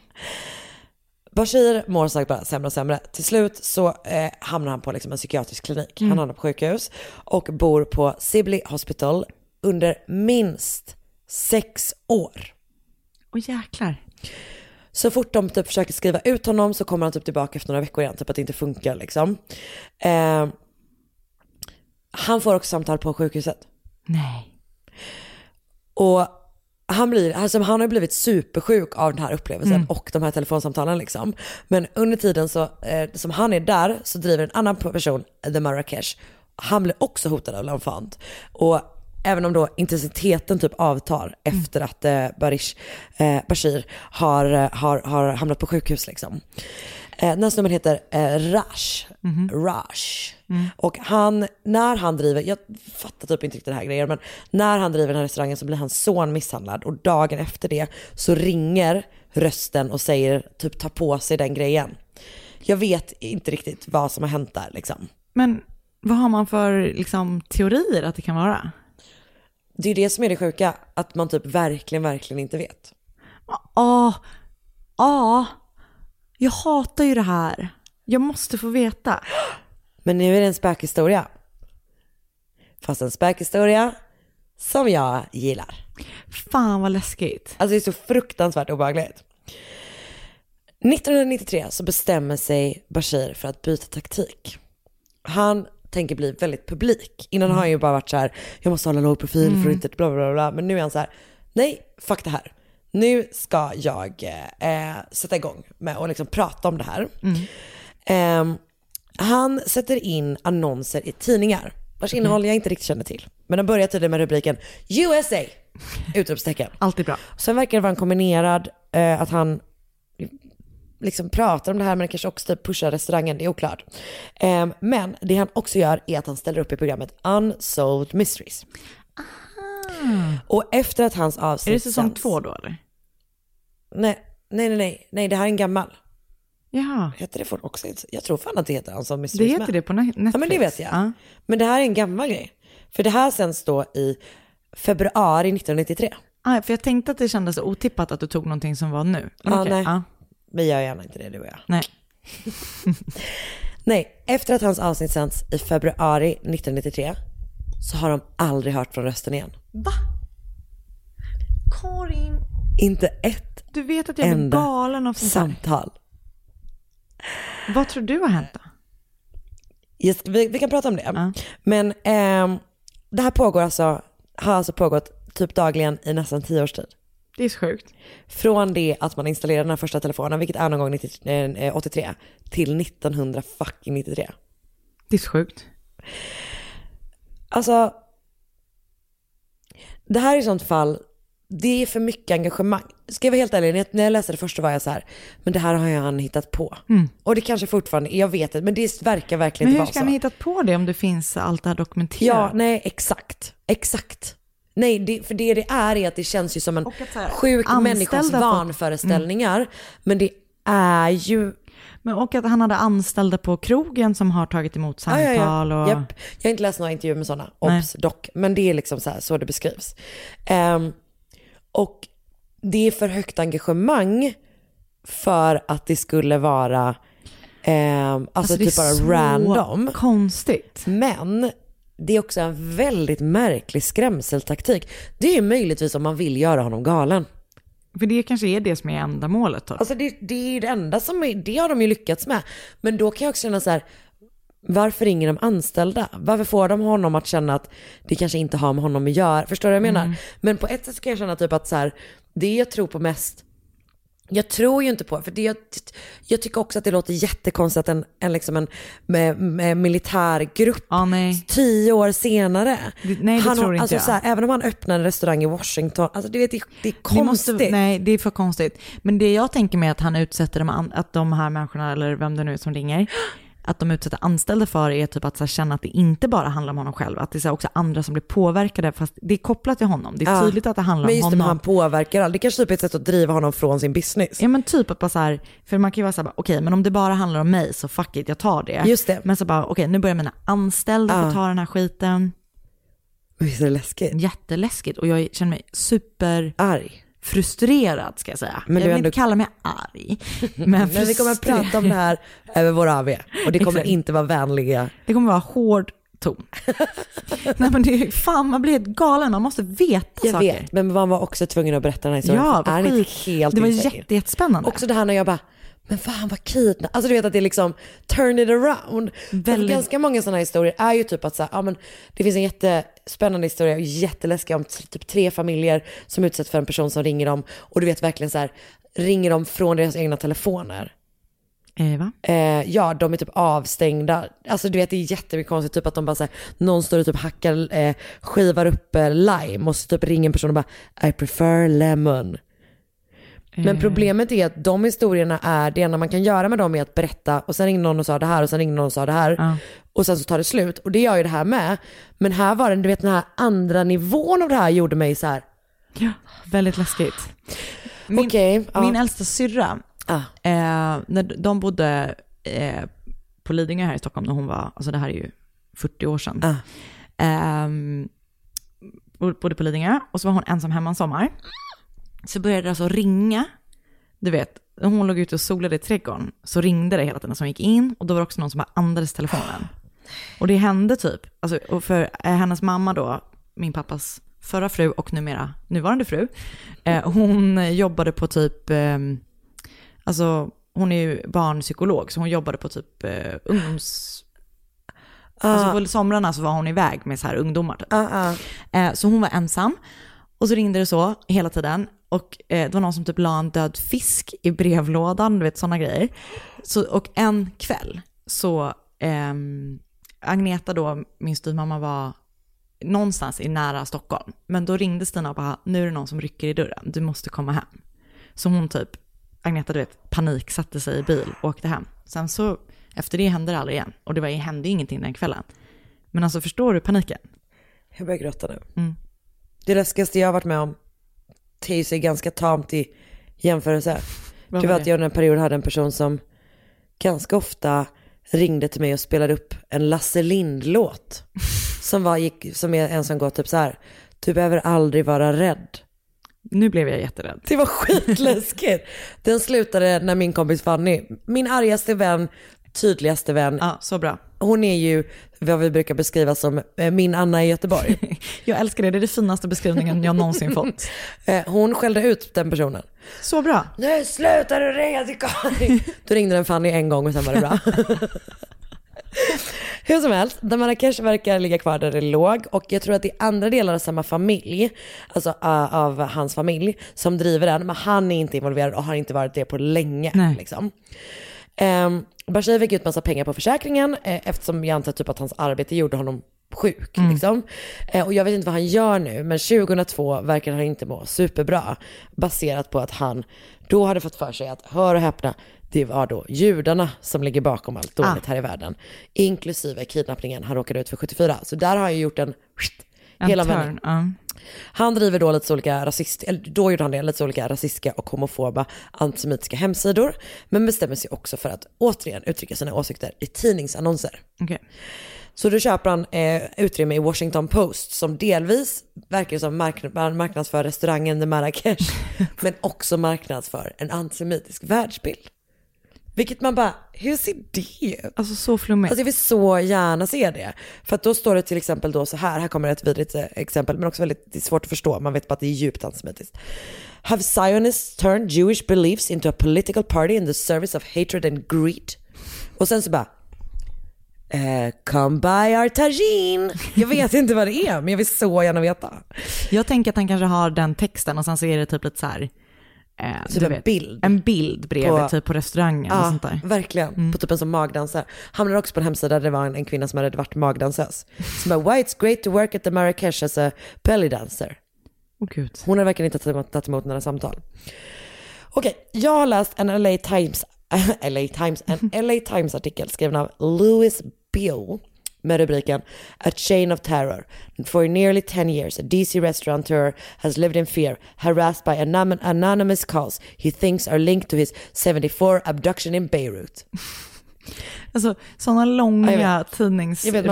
Bashir mår sagt bara sämre och sämre. Till slut så eh, hamnar han på liksom en psykiatrisk klinik. Mm. Han hamnar på sjukhus och bor på Sibley Hospital under minst sex år. Åh jäklar. Så fort de typ försöker skriva ut honom så kommer han typ tillbaka efter några veckor igen, typ att det inte funkar liksom. Eh, han får också samtal på sjukhuset. Nej. Och han, blir, alltså han har blivit supersjuk av den här upplevelsen Mm. och de här telefonsamtalen liksom. Men under tiden så, eh, som han är där så driver en annan person, The Marrakesh, han blir också hotad av l'enfant. Och även om då intensiteten typ avtar efter att eh, Barish, eh, Bashir har, eh, har, har hamnat på sjukhus liksom. Eh, den här snubben heter eh, Rash. Rash. Och han, när han driver, jag fattar typ inte riktigt den här grejen, men när han driver den här restaurangen så blir hans son misshandlad och dagen efter det så ringer rösten och säger typ ta på sig den grejen. Jag vet inte riktigt vad som har hänt där liksom. Men vad har man för liksom, teorier att det kan vara? Det är det som är det sjuka, att man typ verkligen, verkligen inte vet. Ja, ja, jag hatar ju det här. Jag måste få veta. Men nu är det en spökhistoria. Fast en spökhistoria som jag gillar. Fan vad läskigt. Alltså det är så fruktansvärt obehagligt. 1993 så bestämmer sig Bashir för att byta taktik. Han tänker bli väldigt publik. Innan har han ju bara varit så här, jag måste hålla låg profil för Mm. att inte bla bla bla. Men nu är han så här, nej, fuck det här. Nu ska jag eh, sätta igång med att liksom prata om det här. Ehm, han sätter in annonser i tidningar vars innehåll jag inte riktigt känner till. Men de börjar tydligen med rubriken USA! Utropstecken. Alltid bra. Sen verkar det vara en kombinerad, eh, att han liksom pratar om det här men kanske också typ pushar restaurangen, det är oklart. Eh, men det han också gör är att han ställer upp i programmet Unsolved Mysteries. Och efter att hans avsnitt Är det säsong sänds- två då eller? Nej, nej, nej, nej, nej, det här är en gammal. Jaha. Heter det för också? Jag tror fan att det heter Unsolved Det Mysteries heter med. det på Ne- Netflix. Ja men det vet jag. Ja. Men det här är en gammal grej. För det här sänds då i februari 1993. Ah, för jag tänkte att det kändes så otippat att du tog någonting som var nu. Men Ja, okej, nej. ja. Vi gör gärna inte det du och jag. Nej. Nej, efter att hans avsnitt sänds i februari 1993 så har de aldrig hört från rösten igen. Va? Karin, Inte ett du vet att jag blir galen av sånt samtal. Vad tror du har hänt då? Just, vi, vi kan prata om det. Men ehm, det här pågår alltså, har alltså pågått typ dagligen i nästan tio års tid. Det är så sjukt. Från det att man installerade den här första telefonen, vilket är någon gång 90, eh, 83, till 1993. Det är så sjukt. Alltså, det här är ett sånt fall, det är för mycket engagemang. Ska jag vara helt ärlig, när jag, läste det första var jag så här, men det här har jag han hittat på. Mm. Och det kanske fortfarande, jag vet inte, men det verkar verkligen Men inte hur vara ska så. han hittat på det om det finns allt det här dokumenterat? Ja, nej exakt, exakt. Nej, det, för det det är är att det känns ju som en sjuk anställda människas fått- vanföreställningar. Men det är ju... Men och att han hade anställda på krogen som har tagit emot samtal ja. och... Japp. Jag har inte läst några intervjuer med sådana, obs dock. Men det är liksom så, här, så det beskrivs. Ehm, och det är för högt engagemang för att det skulle vara ehm, alltså, Alltså, typ bara random. konstigt. Men det är också en väldigt märklig skrämseltaktik. Det är ju möjligtvis om man vill göra honom galen. För det kanske är det som är ändamålet. Då. Alltså det, det är det enda som är, det har de ju lyckats med. Men då kan jag också känna så här, Varför ringer de anställda? Varför får de honom att känna att det kanske inte har med honom att göra? Förstår du vad jag menar? Mm. Men på ett sätt så kan jag känna typ att så här, det jag tror på mest jag tror ju inte på för det. Jag, jag tycker också att det låter jättekonstigt att en, en, liksom en med, med militärgrupp tio år senare. nej, det han, tror inte alltså, jag. Så här, även om han öppnar en restaurang i Washington, alltså, du vet, det, det är Det konstigt. måste, nej, det är för konstigt. Men det jag tänker mig att han utsätter de, att de här människorna, eller vem det nu är som ringer, att de utsätter anställda för är typ att så känna att det inte bara handlar om honom själv, att det är också andra som blir påverkade, fast det är kopplat till honom. Det är Ja. tydligt att det handlar Men om just det, honom. men han påverkar. Det kanske typ är ett sätt att driva honom från sin business. Ja men typ att bara så här, för man kan ju vara så här, okej men om det bara handlar om mig så fuck it, jag tar det. Just det. Men så bara, okej nu börjar mina anställda Ja. få ta den här skiten. Visst är det läskigt? Jätteläskigt och jag känner mig super... Arg. Frustrerad ska jag säga. Men jag vill ändå- inte kalla mig arg. Men, Men vi kommer att prata om det här över vår AV. Och det kommer inte vara vänliga. Det kommer vara hård ton. Nej men det är fan, man blir helt galen, man måste veta Jag saker. vet, men man var också tvungen att berätta den här historien. Ja, vad är helt Det var jätte, jättespännande. Också det här när jag bara, men fan vad kidnapp. Alltså du vet att det är liksom turn it around. Väldigt- ganska många sådana historier är ju typ att så här, ja, men det finns en jättespännande historia, jätteläskig om t- typ tre familjer som utsätts för en person som ringer dem och du vet verkligen så här, ringer dem från deras egna telefoner. Eh, va? Eh, ja, de är typ avstängda. Alltså du vet det är jättemycket konstigt, typ att de bara så här, någon står och typ hackar, eh, skivar upp eh, lime och så typ ringer en person och bara I prefer lemon. Men Eh. problemet är att de historierna är, det enda man kan göra med dem är att berätta och sen ringde någon och sa det här och sen ringde någon och sa det här. Och sen så tar det slut. Och det gör ju det här med. Men här var det, du vet den här andra nivån av det här gjorde mig så här. Ja, väldigt läskigt. Min, Okej, ja. min äldsta syrra, Ah. eh, när de bodde eh, på Lidingö här i Stockholm när hon var, alltså det här är ju 40 år sedan. Bo- bodde på Lidingö och så var hon ensam hemma en sommar. Så började det alltså ringa, du vet, när hon låg ute och solade i trädgården så ringde det hela tiden som gick in och då var det också någon som bara andades telefonen. Och det hände typ, alltså, och för eh, hennes mamma då, min pappas förra fru och numera nuvarande fru, eh, hon jobbade på typ, eh, alltså hon är ju barnpsykolog så hon jobbade på typ eh, ungdoms... Alltså på somrarna så var hon iväg med så här ungdomar typ. Eh, så hon var ensam. Och så ringde det så hela tiden. Och eh, det var någon som typ la en död fisk i brevlådan, du vet sådana grejer. Så, och en kväll så, ehm, Agneta då, min styvmamma var någonstans i nära Stockholm. Men då ringde Stina och bara, nu är det någon som rycker i dörren, du måste komma hem. Så hon typ, Agneta du vet, panik satte sig i bil och åkte hem. Sen så, efter det hände det aldrig igen. Och det var, hände ingenting den kvällen. Men alltså förstår du paniken? Jag börjar gråta nu. Mm. Det läskigaste jag har varit med om ter sig ganska tamt i jämförelse. Du var att det? jag under en period hade en person som ganska ofta ringde till mig och spelade upp en Lasse Lind-låt. Som, var, gick, som är en som går typ så här. Du behöver aldrig vara rädd. Nu blev jag jätterädd. Det var skitläskigt. Den slutade när min kompis Fanny, min argaste vän, tydligaste vän. Ja, så bra. Hon är ju vad vi brukar beskriva som eh, min Anna i Göteborg. Jag älskar det, det är den finaste beskrivningen jag någonsin fått. Eh, Hon skällde ut den personen. Så bra. Nu slutar du ringa till Karin. Då ringde den Fanny en gång och sen var det bra. Hur som helst, Marrakesh verkar ligga kvar där det låg och jag tror att det är andra delar av samma familj, alltså uh, av hans familj, som driver den. Men han är inte involverad och har inte varit det på länge. Nej. Liksom. Um, Bashir fick ut massa pengar på försäkringen eh, eftersom jag antar typ att hans arbete gjorde honom sjuk. Mm. Liksom. Eh, och jag vet inte vad han gör nu, men 2002 verkar han inte må superbra. Baserat på att han då hade fått för sig att, hör och häpna, det var då judarna som ligger bakom allt dåligt Ah. här i världen. Inklusive kidnappningen han råkade ut för 74. Så där har ju gjort en, En hela turn, vändning. Han driver då lite olika rasist, eller då gjorde han det, lite olika rasistiska och homofoba antisemitiska hemsidor. Men bestämmer sig också för att återigen uttrycka sina åsikter i tidningsannonser. Okej. Så då köper han eh, utrymme i Washington Post som delvis verkar som mark- marknadsför restaurangen The Marrakesh men också marknadsför en antisemitisk världsbild. Vilket man bara, hur ser det ut? Alltså så flummigt. Alltså jag vill så gärna se det. För att då står det till exempel då så här, här kommer ett vidrigt eh, exempel men också väldigt det är svårt att förstå, man vet bara att det är djupt antisemitiskt. Have Zionists turned Jewish beliefs into a political party in the service of hatred and greed? Och sen så bara, Eh, come by our tagine. Jag vet inte vad det är, men jag vill så gärna veta. Jag tänker att han kanske har den texten och sen så är det typ lite så här, eh, Typ en vet, bild. En bild bredvid, På- typ på restaurangen och Ja, sånt där. verkligen. På typ en som magdansare. Hamnade också på en hemsida där det var en, en kvinna som hade varit magdansös. Som bara, why it's great to work at the Marrakesh as a belly dancer. Åh gud. Hon har verkligen inte tagit tagit emot några samtal. Okej, jag har läst en LA Times, LA Times, en LA Times artikel skriven av Louis Bill med rubriken A Chain of Terror. For nearly 10 years a DC restaurateur has lived in fear, harassed by anonymous calls he thinks are linked to his 74 abduction in Beirut. Alltså sådana Ja, långa bara tidningsrubriker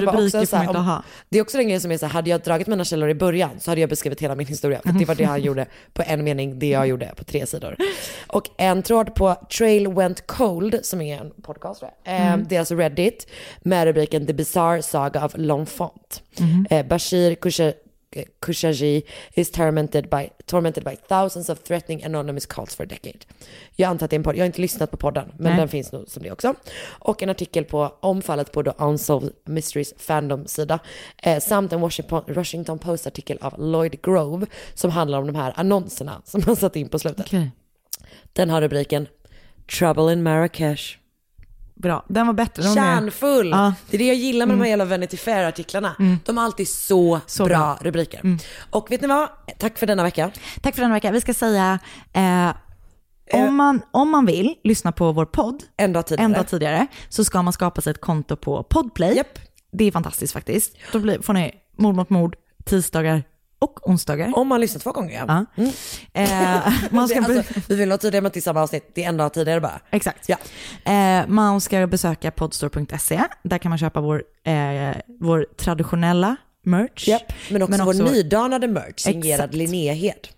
får man inte ha. Det är också den grejen som är så här, hade jag dragit mina källor i början så hade jag beskrivit hela min historia. För det var det han gjorde på en mening, det jag gjorde på tre sidor. Och en tråd på Trail Went Cold, som är en podcast, tror jag. Eh, Mm. det är alltså Reddit, med rubriken The Bizarre Saga of L'Enfant. Mhm. Eh, Bashir Kusha- Kushaji is tormented by, tormented by thousands of threatening anonymous calls for a decade. Jag antar att det är en podd, jag har inte lyssnat på podden, men Nej. den finns nog som det också. Och en artikel på om fallet på The Unsolved Mysteries Fandom-sida. Eh, samt en Washington, Washington Post-artikel av Lloyd Grove som handlar om de här annonserna som man satt in på slutet. Okej. Den har rubriken Trouble in Marrakesh. Bra, den var bättre. Den var mer- Kärnfull! Ja. Det är det jag gillar med de här Mm. jävla Vanity Fair-artiklarna. Mm. De har alltid så, Så bra, bra. rubriker. Mm. Och vet ni vad? Tack för denna vecka. Tack för den veckan. Vi ska säga, eh, om, man, om man vill lyssna på vår podd en dag tidigare, en dag tidigare så ska man skapa sig ett konto på Podplay. Det är fantastiskt faktiskt. Då blir, får ni mord mot mord tisdagar och onsdagar. Om man lyssnar två gånger, ja. ja. Eh, man ska alltså, vi vill vara tydliga med att det är samma avsnitt. Det är en dag tidigare bara. Exakt. Ja. Eh, man ska besöka podstore.se. Där kan man köpa vår, eh, vår traditionella merch. Japp, men också vår nydanade merch signerad Exakt. Linnea Hed.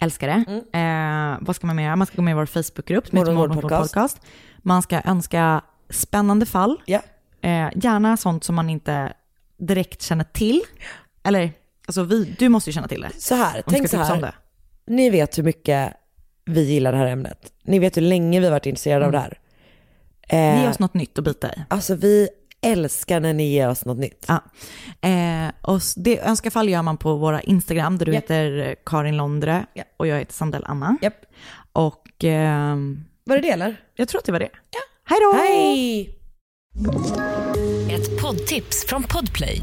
Älskar det. Eh, vad ska man mer? Man ska gå med i vår Facebookgrupp som heter podcast. Man ska önska spännande fall. Eh, gärna sånt som man inte direkt känner till. Eller, alltså vi, du måste ju känna till det. Så här, tänk så här. det. Ni vet hur mycket vi gillar det här ämnet. Ni vet hur länge vi har varit intresserade av det här. Eh, Ge oss något nytt att bita i. Alltså vi älskar när ni ger oss något nytt. Ja. Eh, och det önskafall gör man på våra Instagram där du Japp. heter eh, Karin Londre Japp. och jag heter Sandell Anna. Japp. Och ehm, Var det det eller? jag tror att det var det. Ja. Hej då! Hej! Ett poddtips från Podplay.